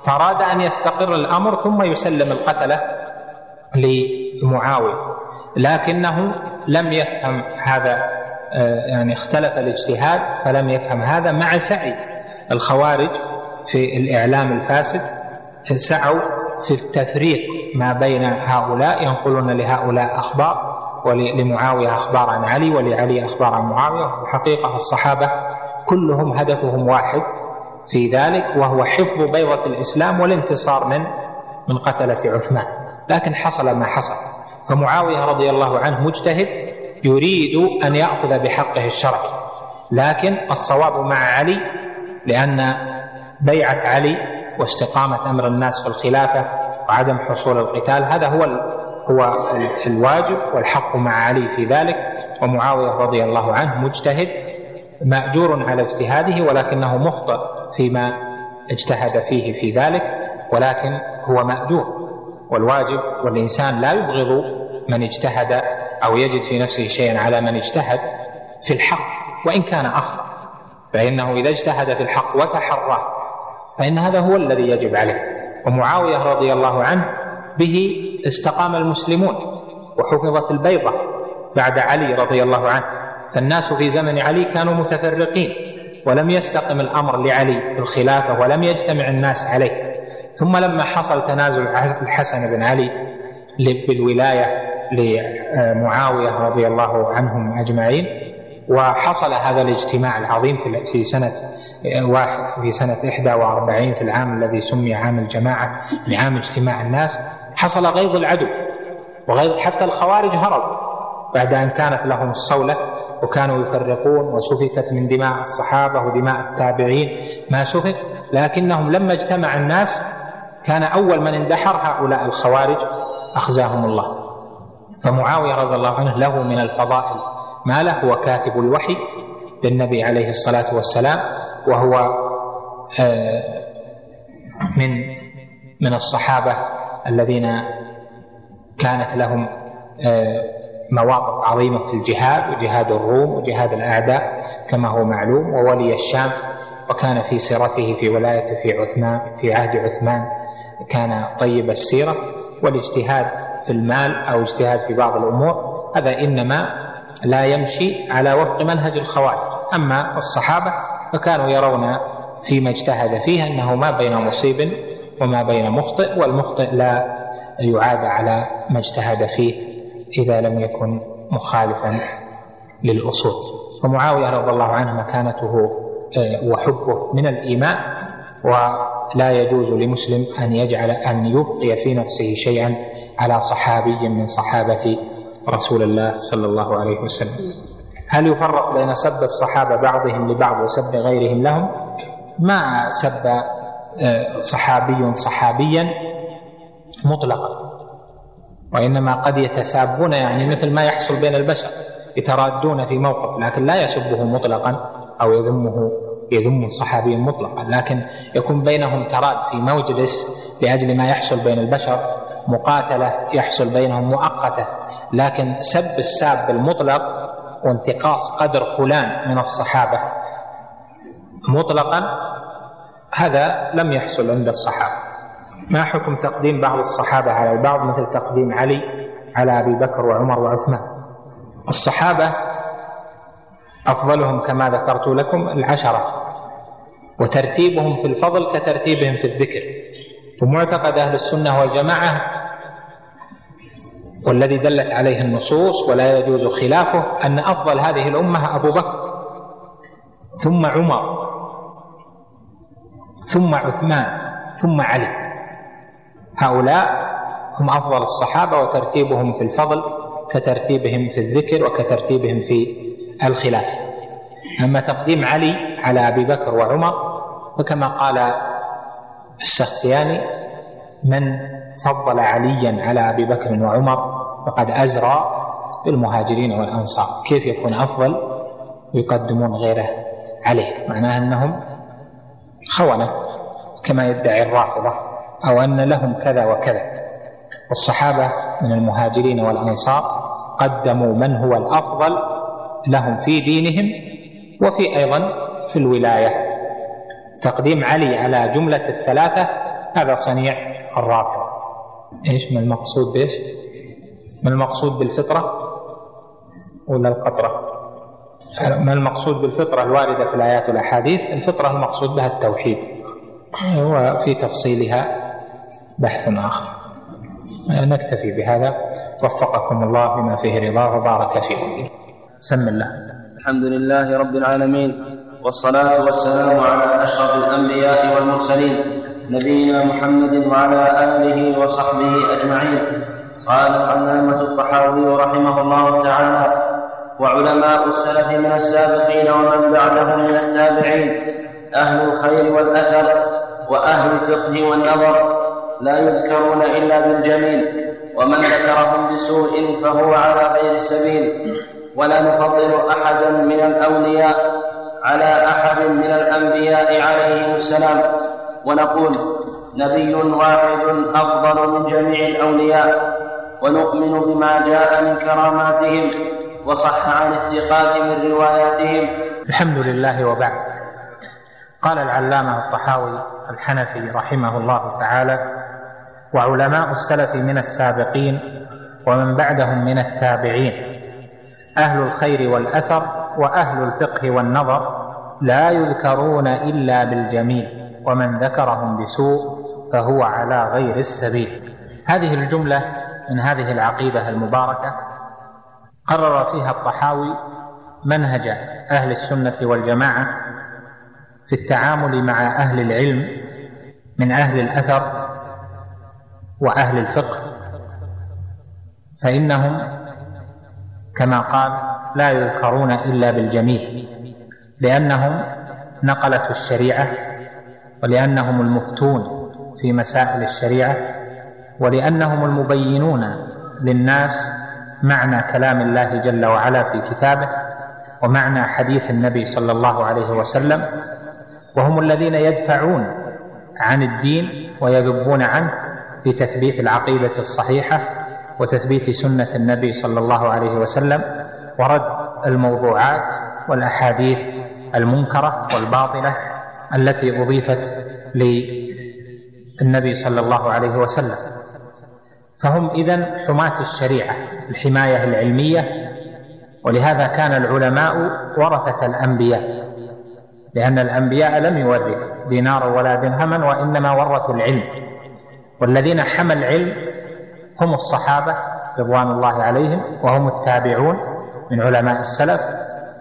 فأراد أن يستقر الأمر ثم يسلم القتلة لمعاوية. لكنه لم يفهم هذا آه، يعني اختلف الاجتهاد فلم يفهم هذا مع سعي الخوارج في الإعلام الفاسد. سعوا في التفريق ما بين هؤلاء ينقلون لهؤلاء أخبار ولمعاوية أخبار عن علي ولعلي أخبار عن معاوية. الحقيقة الصحابة كلهم هدفهم واحد في ذلك وهو حفظ بيضة الإسلام والانتصار من من قتلة عثمان. لكن حصل ما حصل. فمعاوية رضي الله عنه مجتهد يريد أن يأخذ بحقه الشرعي. لكن الصواب مع علي لأن بيعة علي واستقامة أمر الناس في الخلافة وعدم حصول القتال هذا هو هو الواجب والحق مع علي في ذلك. ومعاوية رضي الله عنه مجتهد مأجور على اجتهاده ولكنه مخطئ فيما اجتهد فيه في ذلك ولكن هو مأجور. والواجب والإنسان لا يبغض من اجتهد أو يجد في نفسه شيئا على من اجتهد في الحق وإن كان أخطأ فإنه إذا اجتهد في الحق وتحرى فإن هذا هو الذي يجب عليه. ومعاوية رضي الله عنه به استقام المسلمون وحفظت البيضة بعد علي رضي الله عنه. فالناس في زمن علي كانوا متفرقين ولم يستقم الأمر لعلي في الخلافة ولم يجتمع الناس عليه. ثم لما حصل تنازل الحسن بن علي بالولاية لمعاوية رضي الله عنهم أجمعين وحصل هذا الاجتماع العظيم في سنة واحد في سنة 41 في العام الذي سمي عام الجماعة لعام اجتماع الناس حصل غيظ العدو وغيظ حتى الخوارج هربوا بعد أن كانت لهم الصولة وكانوا يفرقون وسفكت من دماء الصحابة ودماء التابعين ما سفك لكنهم لما اجتمع الناس كان أول من اندحر هؤلاء الخوارج أخزاهم الله. فمعاوية رضي الله عنه له من الفضائل ما له هو كاتب الوحي للنبي عليه الصلاة والسلام وهو آه، من من الصحابة الذين كانت لهم آه، مواقف عظيمة في الجهاد وجهاد الروم وجهاد الأعداء كما هو معلوم وولي الشام وكان في سيرته في ولايته في عثمان في عهد عثمان كان طيب السيرة والاجتهاد في المال أو اجتهاد في بعض الأمور هذا إنما لا يمشي على وفق منهج الخوارج. أما الصحابة فكانوا يرون فيما اجتهد فيه أنه ما بين مصيب وما بين مخطئ والمخطئ لا يعاد على ما اجتهد فيه إذا لم يكن مخالفا للأصول. فمعاوية رضي الله عنه مكانته آه، وحبه من الإيمان ولا يجوز لمسلم أن يجعل أن يبقي في نفسه شيئا على صحابي من صحابة رسول الله صلى الله عليه وسلم. هل يفرق بين سب الصحابة بعضهم لبعض وسب غيرهم لهم؟ ما سب آه، صحابي صحابيا مطلقا. وإنما قد يتسابون يعني مثل ما يحصل بين البشر يترادون في موقف لكن لا يسبه مطلقا أو يذمه يذم صحابيا مطلقا. لكن يكون بينهم تراد في مجلس لأجل ما يحصل بين البشر مقاتلة يحصل بينهم مؤقتة. لكن سب الساب المطلق وانتقاص قدر فلان من الصحابة. مطلقا هذا لم يحصل عند الصحابة. ما حكم تقديم بعض الصحابة على البعض؟ مثل تقديم علي على أبي بكر وعمر وعثمان. الصحابة أفضلهم كما ذكرت لكم العشرة وترتيبهم في الفضل كترتيبهم في الذكر. ومعتقد أهل السنة والجماعة والذي دلت عليه النصوص ولا يجوز خلافه أن أفضل هذه الأمة أبو بكر ثم عمر ثم عثمان ثم علي. هؤلاء هم أفضل الصحابة وترتيبهم في الفضل كترتيبهم في الذكر وكترتيبهم في الخلاف. أما تقديم علي على أبي بكر وعمر فكما قال السختياني من فضل عليا على أبي بكر وعمر فقد أزرى بالمهاجرين والأنصار. كيف يكون أفضل؟ ويقدمون غيره عليه. معناه أنهم خونة كما يدعي الرافضة أو أن لهم كذا وكذا. والصحابة من المهاجرين والأنصار قدموا من هو الأفضل لهم في دينهم وفي أيضا في الولاية. تقديم علي على جملة الثلاثة هذا صنيع الرافضة. إيش ما المقصود بإيش؟ ما المقصود بالفطرة ولا القطرة؟ ما المقصود بالفطرة الواردة في الآيات والأحاديث؟ الفطرة المقصود بها التوحيد. وفي تفصيلها بحث آخر. نكتفي بهذا. وفقكم الله بما فيه رضاه وبارك فيكم سم الله. الحمد لله رب العالمين والصلاة والسلام على أشرف الأنبياء والمرسلين نبينا محمد وعلى آله وصحبه أجمعين. قال العلامة الطحاوي رحمه الله تعالى وعلماء السلف من السابقين ومن بعدهم من التابعين أهل الخير والأثر وأهل الفقه والنظر لا يذكرون إلا بالجميل ومن ذكرهم بسوء فهو على غير السبيل ولا نفضل أحدا من الأولياء على أحد من الأنبياء عليهم السلام ونقول نبي واحد أفضل من جميع الأولياء ونؤمن بما جاء من كراماتهم وصح عن الثقات من رواياتهم. الحمد لله وبعد. قال العلامة الطحاوي الحنفي رحمه الله تعالى وعلماء السلف من السابقين ومن بعدهم من التابعين. أهل الخير والأثر وأهل الفقه والنظر لا يذكرون إلا بالجميل ومن ذكرهم بسوء فهو على غير السبيل. هذه الجملة من هذه العقيدة المباركة قرر فيها الطحاوي منهج أهل السنة والجماعة في التعامل مع أهل العلم من أهل الأثر وأهل الفقه فإنهم كما قال لا يذكرون إلا بالجميل لأنهم نقلة الشريعة ولأنهم المفتون في مسائل الشريعة ولأنهم المبينون للناس معنى كلام الله جل وعلا في كتابه ومعنى حديث النبي صلى الله عليه وسلم وهم الذين يدفعون عن الدين ويذبون عنه في تثبيت العقيدة الصحيحة وتثبيت سنة النبي صلى الله عليه وسلم ورد الموضوعات والأحاديث المنكرة والباطلة التي أضيفت للنبي صلى الله عليه وسلم. فهم إذن حماة الشريعة الحماية العلمية. ولهذا كان العلماء ورثة الأنبياء لأن الأنبياء لم يورثوا دينارا ولا درهما وإنما ورثوا العلم. والذين حمى العلم هم الصحابة رضوان الله عليهم وهم التابعون من علماء السلف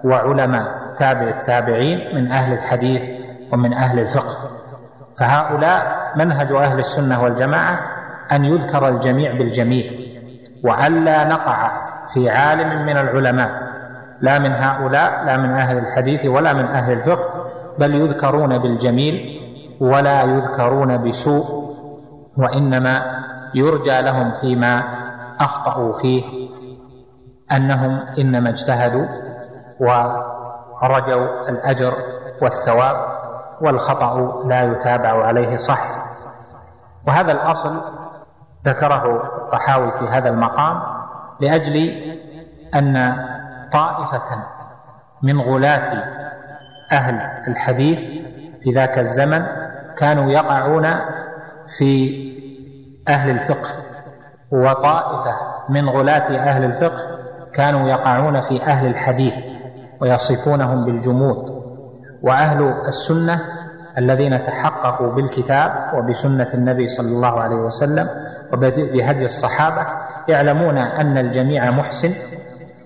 وعلماء تابع التابعين من أهل الحديث ومن أهل الفقه. فهؤلاء منهج أهل السنة والجماعة أن يذكر الجميع بالجميل وألا نقع في عالم من العلماء لا من هؤلاء لا من أهل الحديث ولا من أهل الفقه بل يذكرون بالجميل ولا يذكرون بسوء وإنما يرجى لهم فيما أخطأوا فيه أنهم إنما اجتهدوا ورجوا الأجر والثواب والخطأ لا يتابع عليه صح. وهذا الأصل ذكره الطحاوي في هذا المقام لأجل أن طائفة من غلاة أهل الحديث في ذاك الزمن كانوا يقعون في أهل الفقه وطائفة من غلاة أهل الفقه كانوا يقعون في أهل الحديث ويصفونهم بالجمود. وأهل السنة الذين تحققوا بالكتاب وبسنة النبي صلى الله عليه وسلم وبهدي الصحابة يعلمون أن الجميع محسن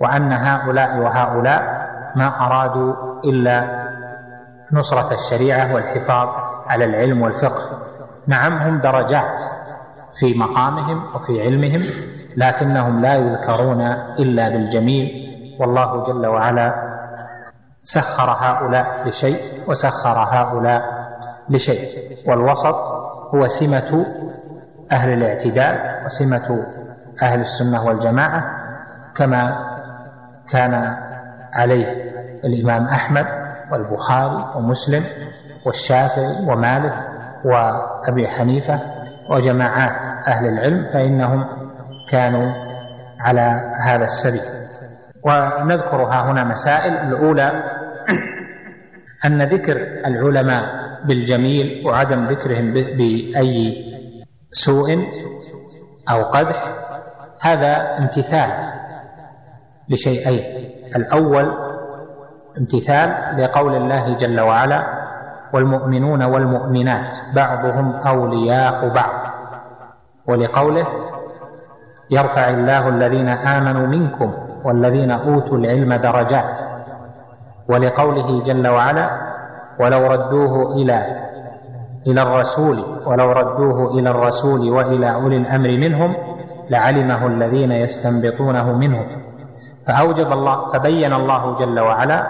وأن هؤلاء وهؤلاء ما أرادوا إلا نصرة الشريعة والحفاظ على العلم والفقه. نعم هم درجات في مقامهم وفي علمهم لكنهم لا يذكرون إلا بالجميل. والله جل وعلا سخر هؤلاء لشيء وسخر هؤلاء لشيء. والوسط هو سمة أهل الاعتدال وسمة أهل السنة والجماعة كما كان عليه الإمام أحمد والبخاري ومسلم والشافعي ومالك وأبي حنيفة وجماعات أهل العلم فإنهم كانوا على هذا السبيل. ونذكر ها هنا مسائل. الأولى أن ذكر العلماء بالجميل وعدم ذكرهم بأي سوء أو قدح هذا امتثال لشيئين. الأول امتثال لقول الله جل وعلا والمؤمنون والمؤمنات بعضهم أولياء بعض. ولقوله يرفع الله الذين آمنوا منكم والذين أوتوا العلم درجات. ولقوله جل وعلا ولو ردوه إلى إلى الرسول ولو ردوه إلى الرسول وإلى أولي الأمر منهم لعلمه الذين يستنبطونه منهم فأوجب الله فبين الله جل وعلا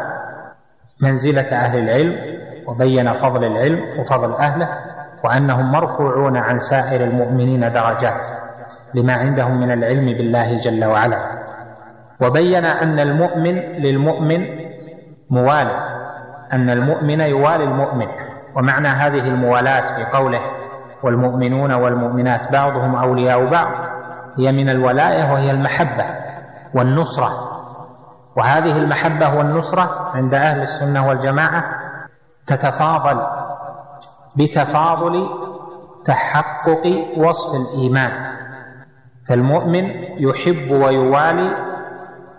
منزلة أهل العلم وبين فضل العلم وفضل أهله وأنهم مرفوعون عن سائر المؤمنين درجات لما عندهم من العلم بالله جل وعلا. وبين أن المؤمن للمؤمن موالي أن المؤمن يوالي المؤمن. ومعنى هذه الموالاة في قوله والمؤمنون والمؤمنات بعضهم أولياء بعض هي من الولاية وهي المحبة والنصرة. وهذه المحبة والنصرة عند أهل السنة والجماعة تتفاضل بتفاضل تحقق وصف الإيمان. فالمؤمن يحب ويوالي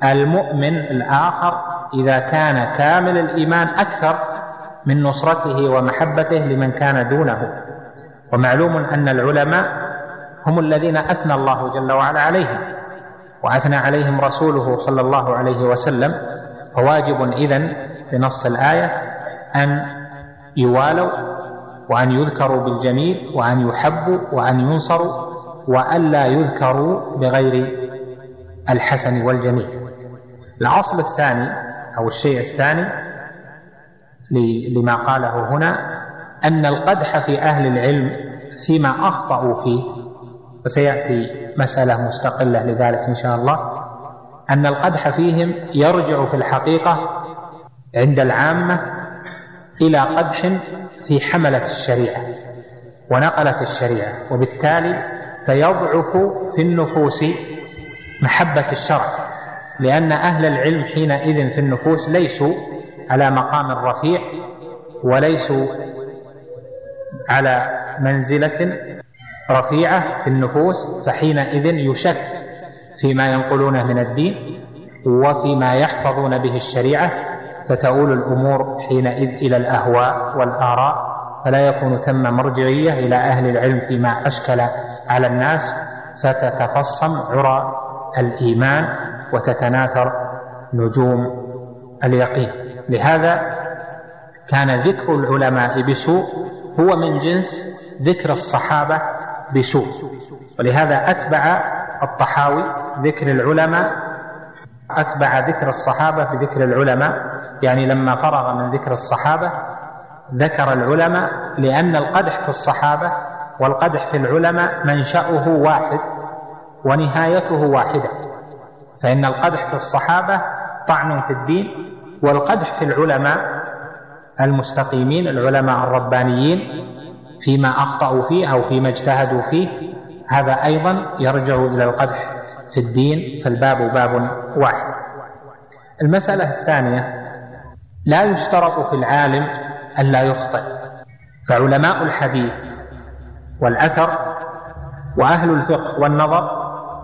المؤمن الآخر إذا كان كامل الإيمان أكثر من نصرته ومحبته لمن كان دونه. ومعلوم أن العلماء هم الذين أثنى الله جل وعلا عليهم وأثنى عليهم رسوله صلى الله عليه وسلم. فواجب إذن بنص الآية أن يوالوا وأن يذكروا بالجميل وأن يحبوا وأن ينصروا وألا يذكروا بغير الحسن والجميل. الأصل الثاني أو الشيء الثاني لما قاله هنا أن القدح في أهل العلم فيما أخطأوا فيه وسيأتي مسألة مستقلة لذلك إن شاء الله أن القدح فيهم يرجع في الحقيقة عند العامة إلى قدح في حملة الشريعة ونقلة الشريعة وبالتالي فيضعف في النفوس محبة الشرع لأن أهل العلم حينئذ في النفوس ليسوا على مقام رفيع وليسوا على منزلة رفيعة في النفوس فحينئذ يشك فيما ينقلونه من الدين وفيما يحفظون به الشريعة فتؤول الأمور حينئذ إلى الأهواء والآراء فلا يكون ثم مرجعية إلى أهل العلم فيما أشكل على الناس فتتفصم عرى الإيمان وتتناثر نجوم اليقين. لهذا كان ذكر العلماء بسوء هو من جنس ذكر الصحابة بسوء. ولهذا أتبع الطحاوي ذكر العلماء أتبع ذكر الصحابة بذكر العلماء. يعني لما فرغ من ذكر الصحابة ذكر العلماء لأن القدح في الصحابة والقدح في العلماء منشأه واحد ونهايته واحدة. فإن القدح في الصحابة طعن في الدين والقدح في العلماء المستقيمين العلماء الربانيين فيما أخطأوا فيه أو فيما اجتهدوا فيه. هذا أيضا يرجع إلى القدح في الدين فالباب باب واحد. المسألة الثانية لا يشترط في العالم ألا يخطئ. فعلماء الحديث والأثر وأهل الفقه والنظر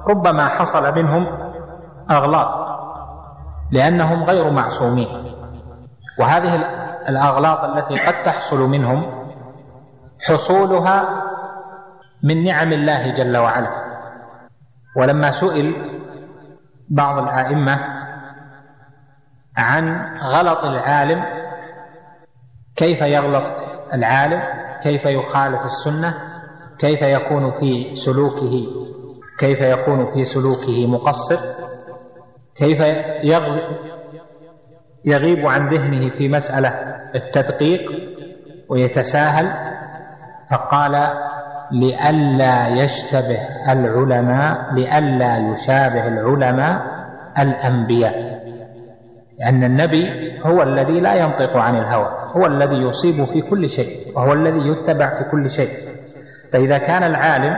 ربما حصل منهم أغلاط. لأنهم غير معصومين. وهذه الأغلاط التي قد تحصل منهم حصولها من نعم الله جل وعلا. ولما سئل بعض الآئمة عن غلط العالم كيف يغلط العالم؟ كيف يخالف السنة؟ كيف يكون في سلوكه؟ كيف يكون في سلوكه مقصر؟ كيف يغيب عن ذهنه في مسألة التدقيق ويتساهل؟ فقال لئلا يشتبه العلماء لئلا يشابه العلماء الأنبياء. لأن النبي هو الذي لا ينطق عن الهوى هو الذي يصيب في كل شيء وهو الذي يتبع في كل شيء. فإذا كان العالم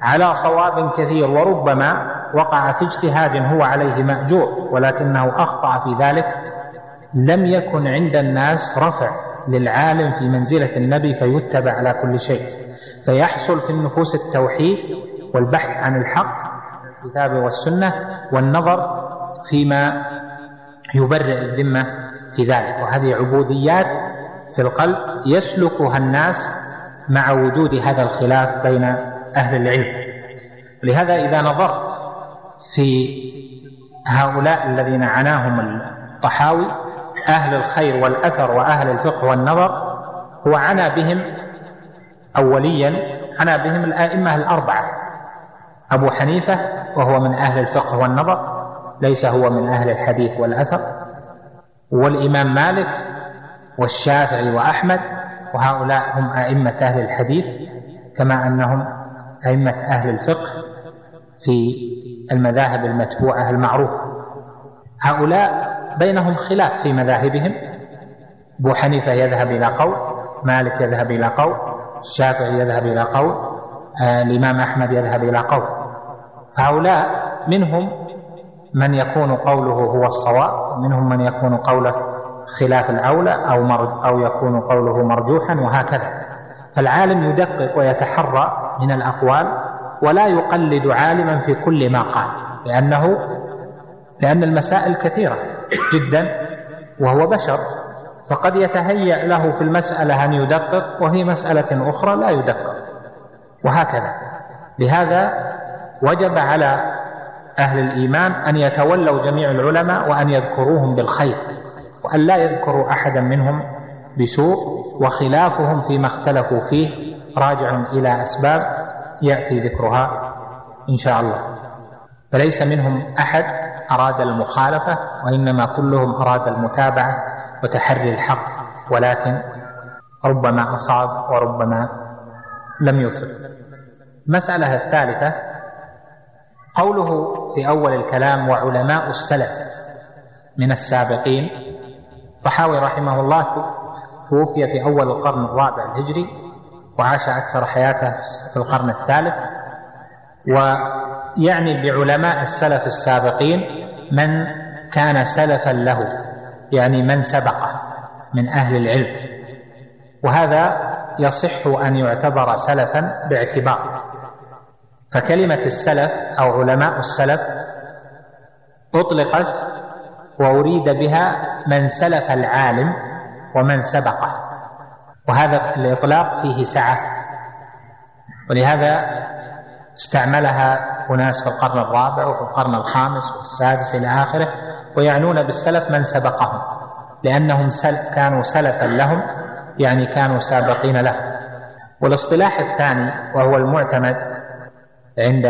على صواب كثير وربما وقع في اجتهاد هو عليه مأجور ولكنه أخطأ في ذلك. لم يكن عند الناس رفع للعالم في منزلة النبي فيتبع على كل شيء. فيحصل في النفوس التوحيد والبحث عن الحق الكتاب والسنة والنظر فيما يبرئ الذمة في ذلك. وهذه عبوديات في القلب يسلكها الناس مع وجود هذا الخلاف بين أهل العلم. لهذا إذا نظرت في هؤلاء الذين عناهم الطحاوي أهل الخير والأثر وأهل الفقه والنظر هو عنى بهم أوليا عنى بهم الآئمة الأربعة. أبو حنيفة وهو من أهل الفقه والنظر ليس هو من أهل الحديث والأثر. والإمام مالك والشافعي وأحمد وهؤلاء هم أئمة أهل الحديث كما أنهم أئمة أهل الفقه في المذاهب المتبوعة المعروفة. هؤلاء بينهم خلاف في مذاهبهم. أبو حنيفة يذهب إلى قول مالك يذهب إلى قول الشافعي يذهب إلى قول آه الإمام أحمد يذهب إلى قول. هؤلاء منهم من يكون قوله هو الصواب ومنهم من يكون قوله خلاف الأولى أو أو يكون قوله مرجوحا وهكذا. فالعالم يدقق ويتحرى من الأقوال ولا يقلد عالما في كل ما قال لأنه لأن المسائل كثيرة جدا وهو بشر فقد يتهيأ له في المسألة أن يدقق وفي مسألة أخرى لا يدقق وهكذا. لهذا وجب على أهل الإيمان أن يتولوا جميع العلماء وأن يذكروهم بالخير وأن لا يذكروا أحدا منهم بسوء وخلافهم فيما اختلفوا فيه راجع إلى أسباب يأتي ذكرها إن شاء الله. فليس منهم أحد أراد المخالفة وإنما كلهم أراد المتابعة وتحري الحق. ولكن ربما أصاب وربما لم يصب المسألة الثالثة قوله في أول الكلام وعلماء السلف من السابقين طحاوي رحمه الله توفي في أول القرن الرابع الهجري. وعاش أكثر حياته في القرن الثالث. ويعني بعلماء السلف السابقين من كان سلفا له يعني من سبقه من أهل العلم. وهذا يصح أن يعتبر سلفا باعتبار. فكلمة السلف أو علماء السلف أطلقت وأريد بها من سلف العالم ومن سبقه. وهذا الإطلاق فيه سعة. ولهذا استعملها أناس في القرن الرابع وفي القرن الخامس والسادس إلى آخره ويعنون بالسلف من سبقهم لأنهم سلف كانوا سلفا لهم يعني كانوا سابقين له. والاصطلاح الثاني وهو المعتمد عند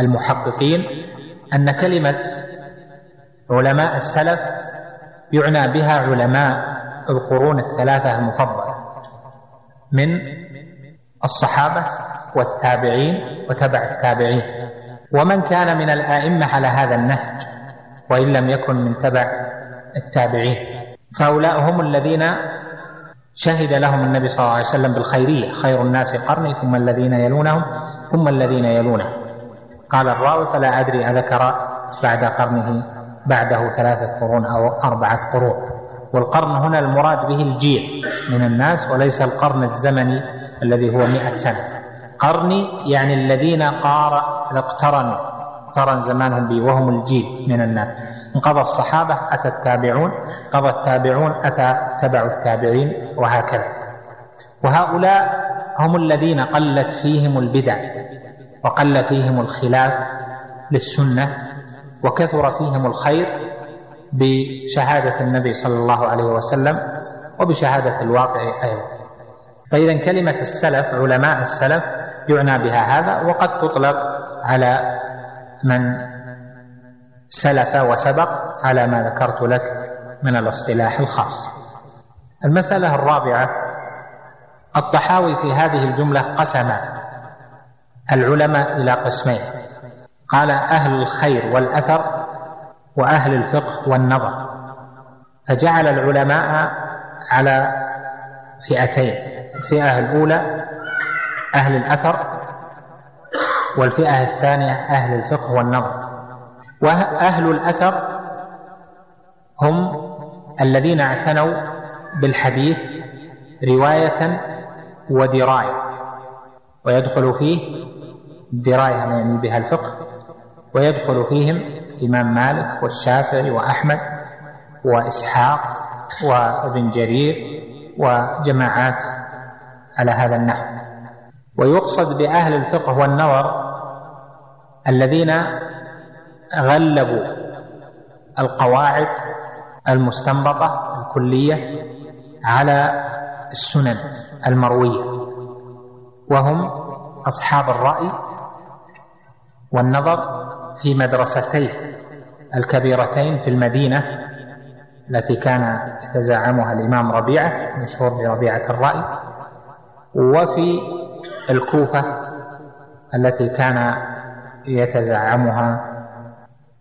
المحققين أن كلمة علماء السلف يعنى بها علماء القرون الثلاثة المفضلة من الصحابة والتابعين وتبع التابعين. ومن كان من الآئمة على هذا النهج وإن لم يكن من تبع التابعين. فهؤلاء هم الذين شهد لهم النبي صلى الله عليه وسلم بالخيرية خير الناس قرني ثم الذين يلونهم ثم الذين يلونه. قال الراوي فلا أدري أذكر بعد قرنه بعده ثلاثة قرون أو أربعة قرون. والقرن هنا المراد به الجيل من الناس وليس القرن الزمني الذي هو مئة سنة. قرني يعني الذين قار اقترنوا اقترن زمانهم به وهم الجيل من الناس. انقضى الصحابة أتى التابعون قضى التابعون أتى تبع التابعين وهكذا. وهؤلاء هم الذين قلت فيهم البدع وقل فيهم الخلاف للسنة وكثر فيهم الخير بشهادة النبي صلى الله عليه وسلم وبشهادة الواقع أيضا. فإذا كلمة السلف علماء السلف يعنى بها هذا وقد تطلق على من سلف وسبق على ما ذكرت لك من الاصطلاح الخاص. المسألة الرابعة الطحاوي في هذه الجملة قسم العلماء إلى قسمين. قال أهل الخير والأثر وأهل الفقه والنظر فجعل العلماء على فئتين الفئة الأولى أهل الأثر والفئة الثانية أهل الفقه والنظر. وأهل الأثر هم الذين اعتنوا بالحديث رواية ودراية ويدخل فيه الدراية يعني بها الفقه ويدخل فيهم الإمام مالك والشافعي وأحمد وإسحاق وابن جرير وجماعات على هذا النحو. ويقصد بأهل الفقه والنظر الذين غلبوا القواعد المستنبطة الكلية على السنن المروية وهم أصحاب الرأي والنظر في مدرستين الكبيرتين في المدينة التي كان يتزعمها الإمام ربيعة مشهور بربيعة الرأي وفي الكوفة التي كان يتزعمها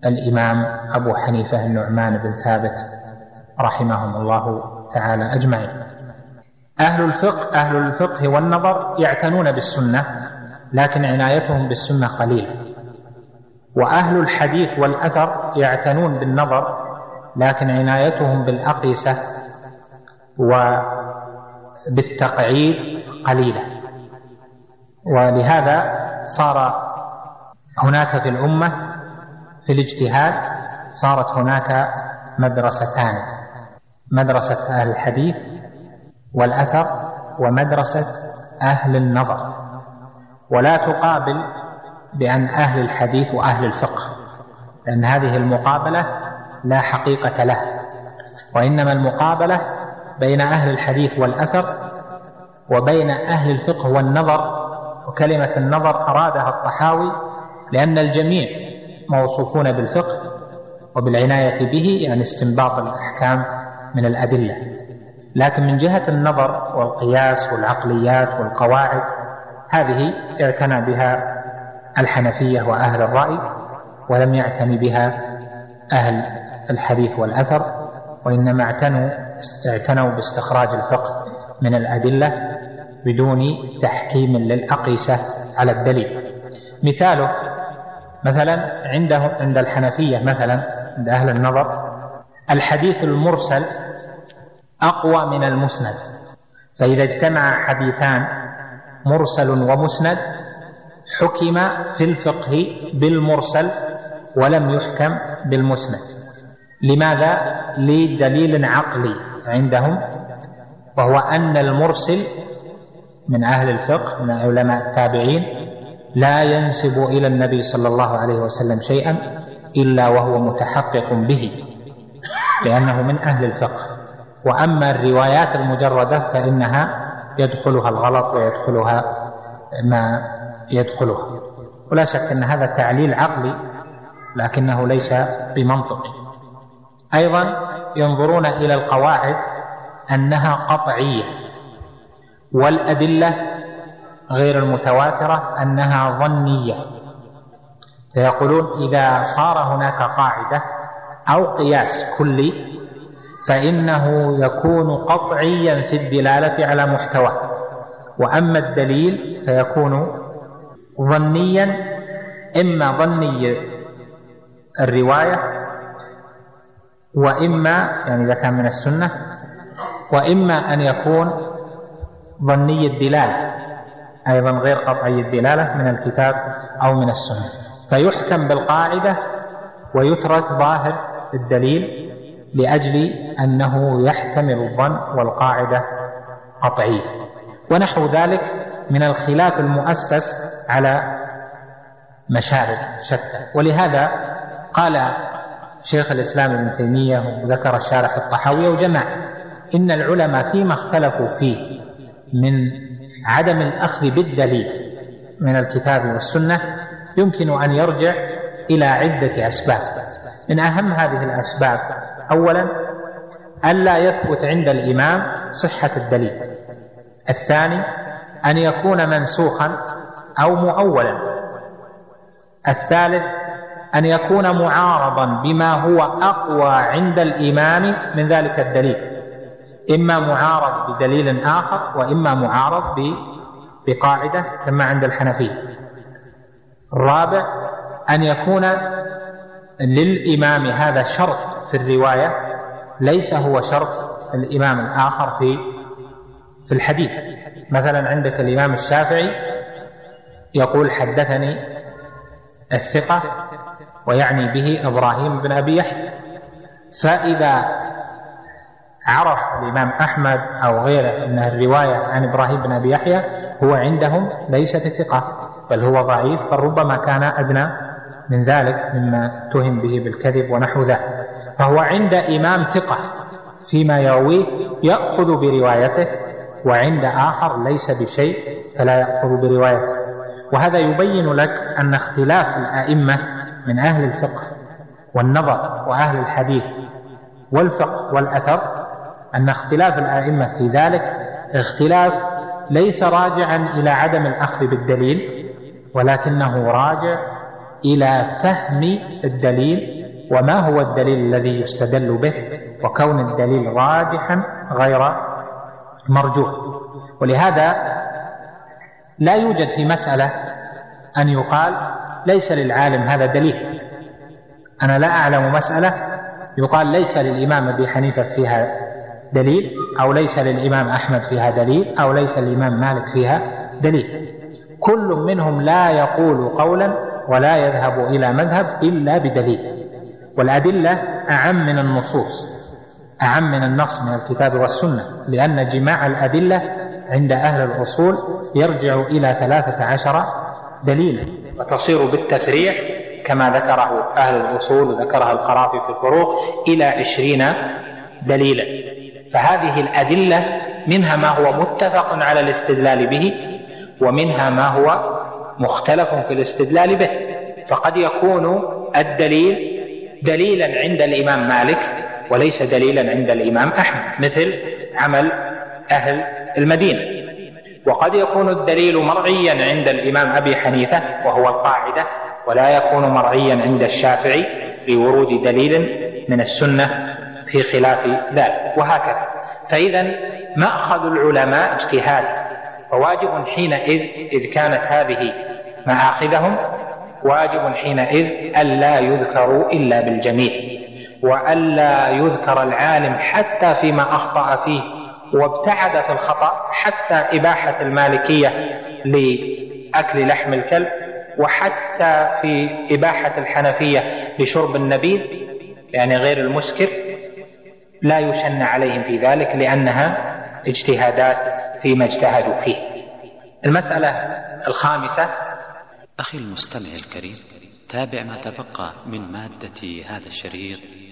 الإمام أبو حنيفة النعمان بن ثابت رحمهم الله تعالى أجمعين. أهل الفقه أهل الفقه والنظر يعتنون بالسنة لكن عنايتهم بالسنة قليلة. وأهل الحديث والأثر يعتنون بالنظر لكن عنايتهم بالأقيسة وبالتقعيد قليلة. ولهذا صار هناك في الأمة في الاجتهاد صارت هناك مدرستان مدرسة أهل الحديث والأثر ومدرسة أهل النظر. ولا تقابل بأن أهل الحديث وأهل الفقه لأن هذه المقابلة لا حقيقة له وإنما المقابلة بين أهل الحديث والأثر وبين أهل الفقه والنظر وكلمة النظر أرادها الطحاوي لأن الجميع موصوفون بالفقه وبالعناية به يعني استنباط الأحكام من الأدلة. لكن من جهة النظر والقياس والعقليات والقواعد هذه اعتنى بها الحنفية وأهل الرأي ولم يعتني بها أهل الحديث والأثر وإنما اعتنوا اعتنوا باستخراج الفقه من الأدلة بدون تحكيم للأقيسة على الدليل. مثاله مثلا عنده عند الحنفية مثلا عند أهل النظر الحديث المرسل أقوى من المسند فإذا اجتمع حديثان مرسل ومسند حكم في الفقه بالمرسل ولم يحكم بالمسند. لماذا؟ لدليل عقلي عندهم وهو أن المرسل من أهل الفقه من علماء التابعين لا ينسب إلى النبي صلى الله عليه وسلم شيئا إلا وهو متحقق به لأنه من أهل الفقه. وأما الروايات المجردة فإنها يدخلها الغلط ويدخلها ما يدخلها ولا شك أن هذا تعليل عقلي لكنه ليس بمنطقي. أيضا ينظرون إلى القواعد أنها قطعية والأدلة غير المتواترة أنها ظنية. فيقولون إذا صار هناك قاعدة أو قياس كلي فإنه يكون قطعيا في الدلالة على محتواه وأما الدليل فيكون ظنيا إما ظني الرواية وإما يعني إذا كان من السنة وإما أن يكون ظني الدلالة أيضا غير قطعي الدلالة من الكتاب أو من السنة. فيحكم بالقاعدة ويترك ظاهر الدليل لأجل أنه يحتمل الظن والقاعدة قطعية. ونحو ذلك من الخلاف المؤسس على مشارب شتى. ولهذا قال شيخ الإسلام ابن تيمية وذكر شارح الطحاوي وجمع إن العلماء فيما اختلفوا فيه من عدم الأخذ بالدليل من الكتاب والسنة يمكن أن يرجع إلى عدة أسباب. من أهم هذه الأسباب اولا الا يثبت عند الإمام صحة الدليل. الثاني أن يكون منسوخا أو مؤولا. الثالث أن يكون معارضا بما هو أقوى عند الإمام من ذلك الدليل. إما معارض بدليل آخر وإما معارض بقاعدة كما عند الحنفية. الرابع أن يكون للإمام هذا شرط في الرواية ليس هو شرط الإمام الآخر في في الحديث. مثلا عندك الإمام الشافعي يقول حدثني الثقة ويعني به إبراهيم بن أبي يحيى فإذا عرف الإمام أحمد أو غيره أن الرواية عن إبراهيم بن أبي يحيى هو عندهم ليس بثقة بل هو ضعيف بل ربما كان أدنى من ذلك مما تهم به بالكذب ونحو ذلك فهو عند إمام ثقة فيما يرويه يأخذ بروايته وعند آخر ليس بشيء فلا يأخذ بروايته. وهذا يبين لك أن اختلاف الأئمة من أهل الفقه والنظر وأهل الحديث والفقه والأثر أن اختلاف الأئمة في ذلك اختلاف ليس راجعا إلى عدم الأخذ بالدليل ولكنه راجع إلى فهم الدليل وما هو الدليل الذي يستدل به وكون الدليل راجحا غير مرجوح. ولهذا لا يوجد في مسألة أن يقال ليس للعالم هذا دليل. أنا لا أعلم مسألة يقال ليس للإمام أبي حنيفة فيها دليل أو ليس للإمام أحمد فيها دليل أو ليس للإمام مالك فيها دليل. كل منهم لا يقول قولا ولا يذهب إلى مذهب إلا بدليل. والأدلة أعم من النصوص. أعم من النص من الكتاب والسنة لأن جماع الأدلة عند أهل الأصول يرجع إلى ثلاثة عشر دليلا. وتصير بالتفريع كما ذكره أهل الأصول وذكرها القرافي في الفروق إلى عشرين دليلا. فهذه الأدلة منها ما هو متفق على الاستدلال به ومنها ما هو مختلف في الاستدلال به. فقد يكون الدليل دليلا عند الإمام مالك وليس دليلا عند الإمام أحمد مثل عمل أهل المدينة. وقد يكون الدليل مرعيا عند الإمام أبي حنيفة وهو القاعدة ولا يكون مرعيا عند الشافعي بورود دليل من السنة في خلاف ذلك. وهكذا. فإذا مأخذ العلماء اجتهاد فواجب حينئذ إذ كانت هذه مآخذهم واجب حينئذ ألا يذكروا إلا بالجميل وألا يذكر العالم حتى فيما أخطأ فيه وابتعد في الخطأ حتى إباحة المالكية لأكل لحم الكلب وحتى في إباحة الحنفية لشرب النبيذ يعني غير المسكر لا يشن عليهم في ذلك لأنها اجتهادات فيما اجتهدوا فيه. المسألة الخامسة. أخي المستمع الكريم تابع ما تبقى من مادة هذا الشريط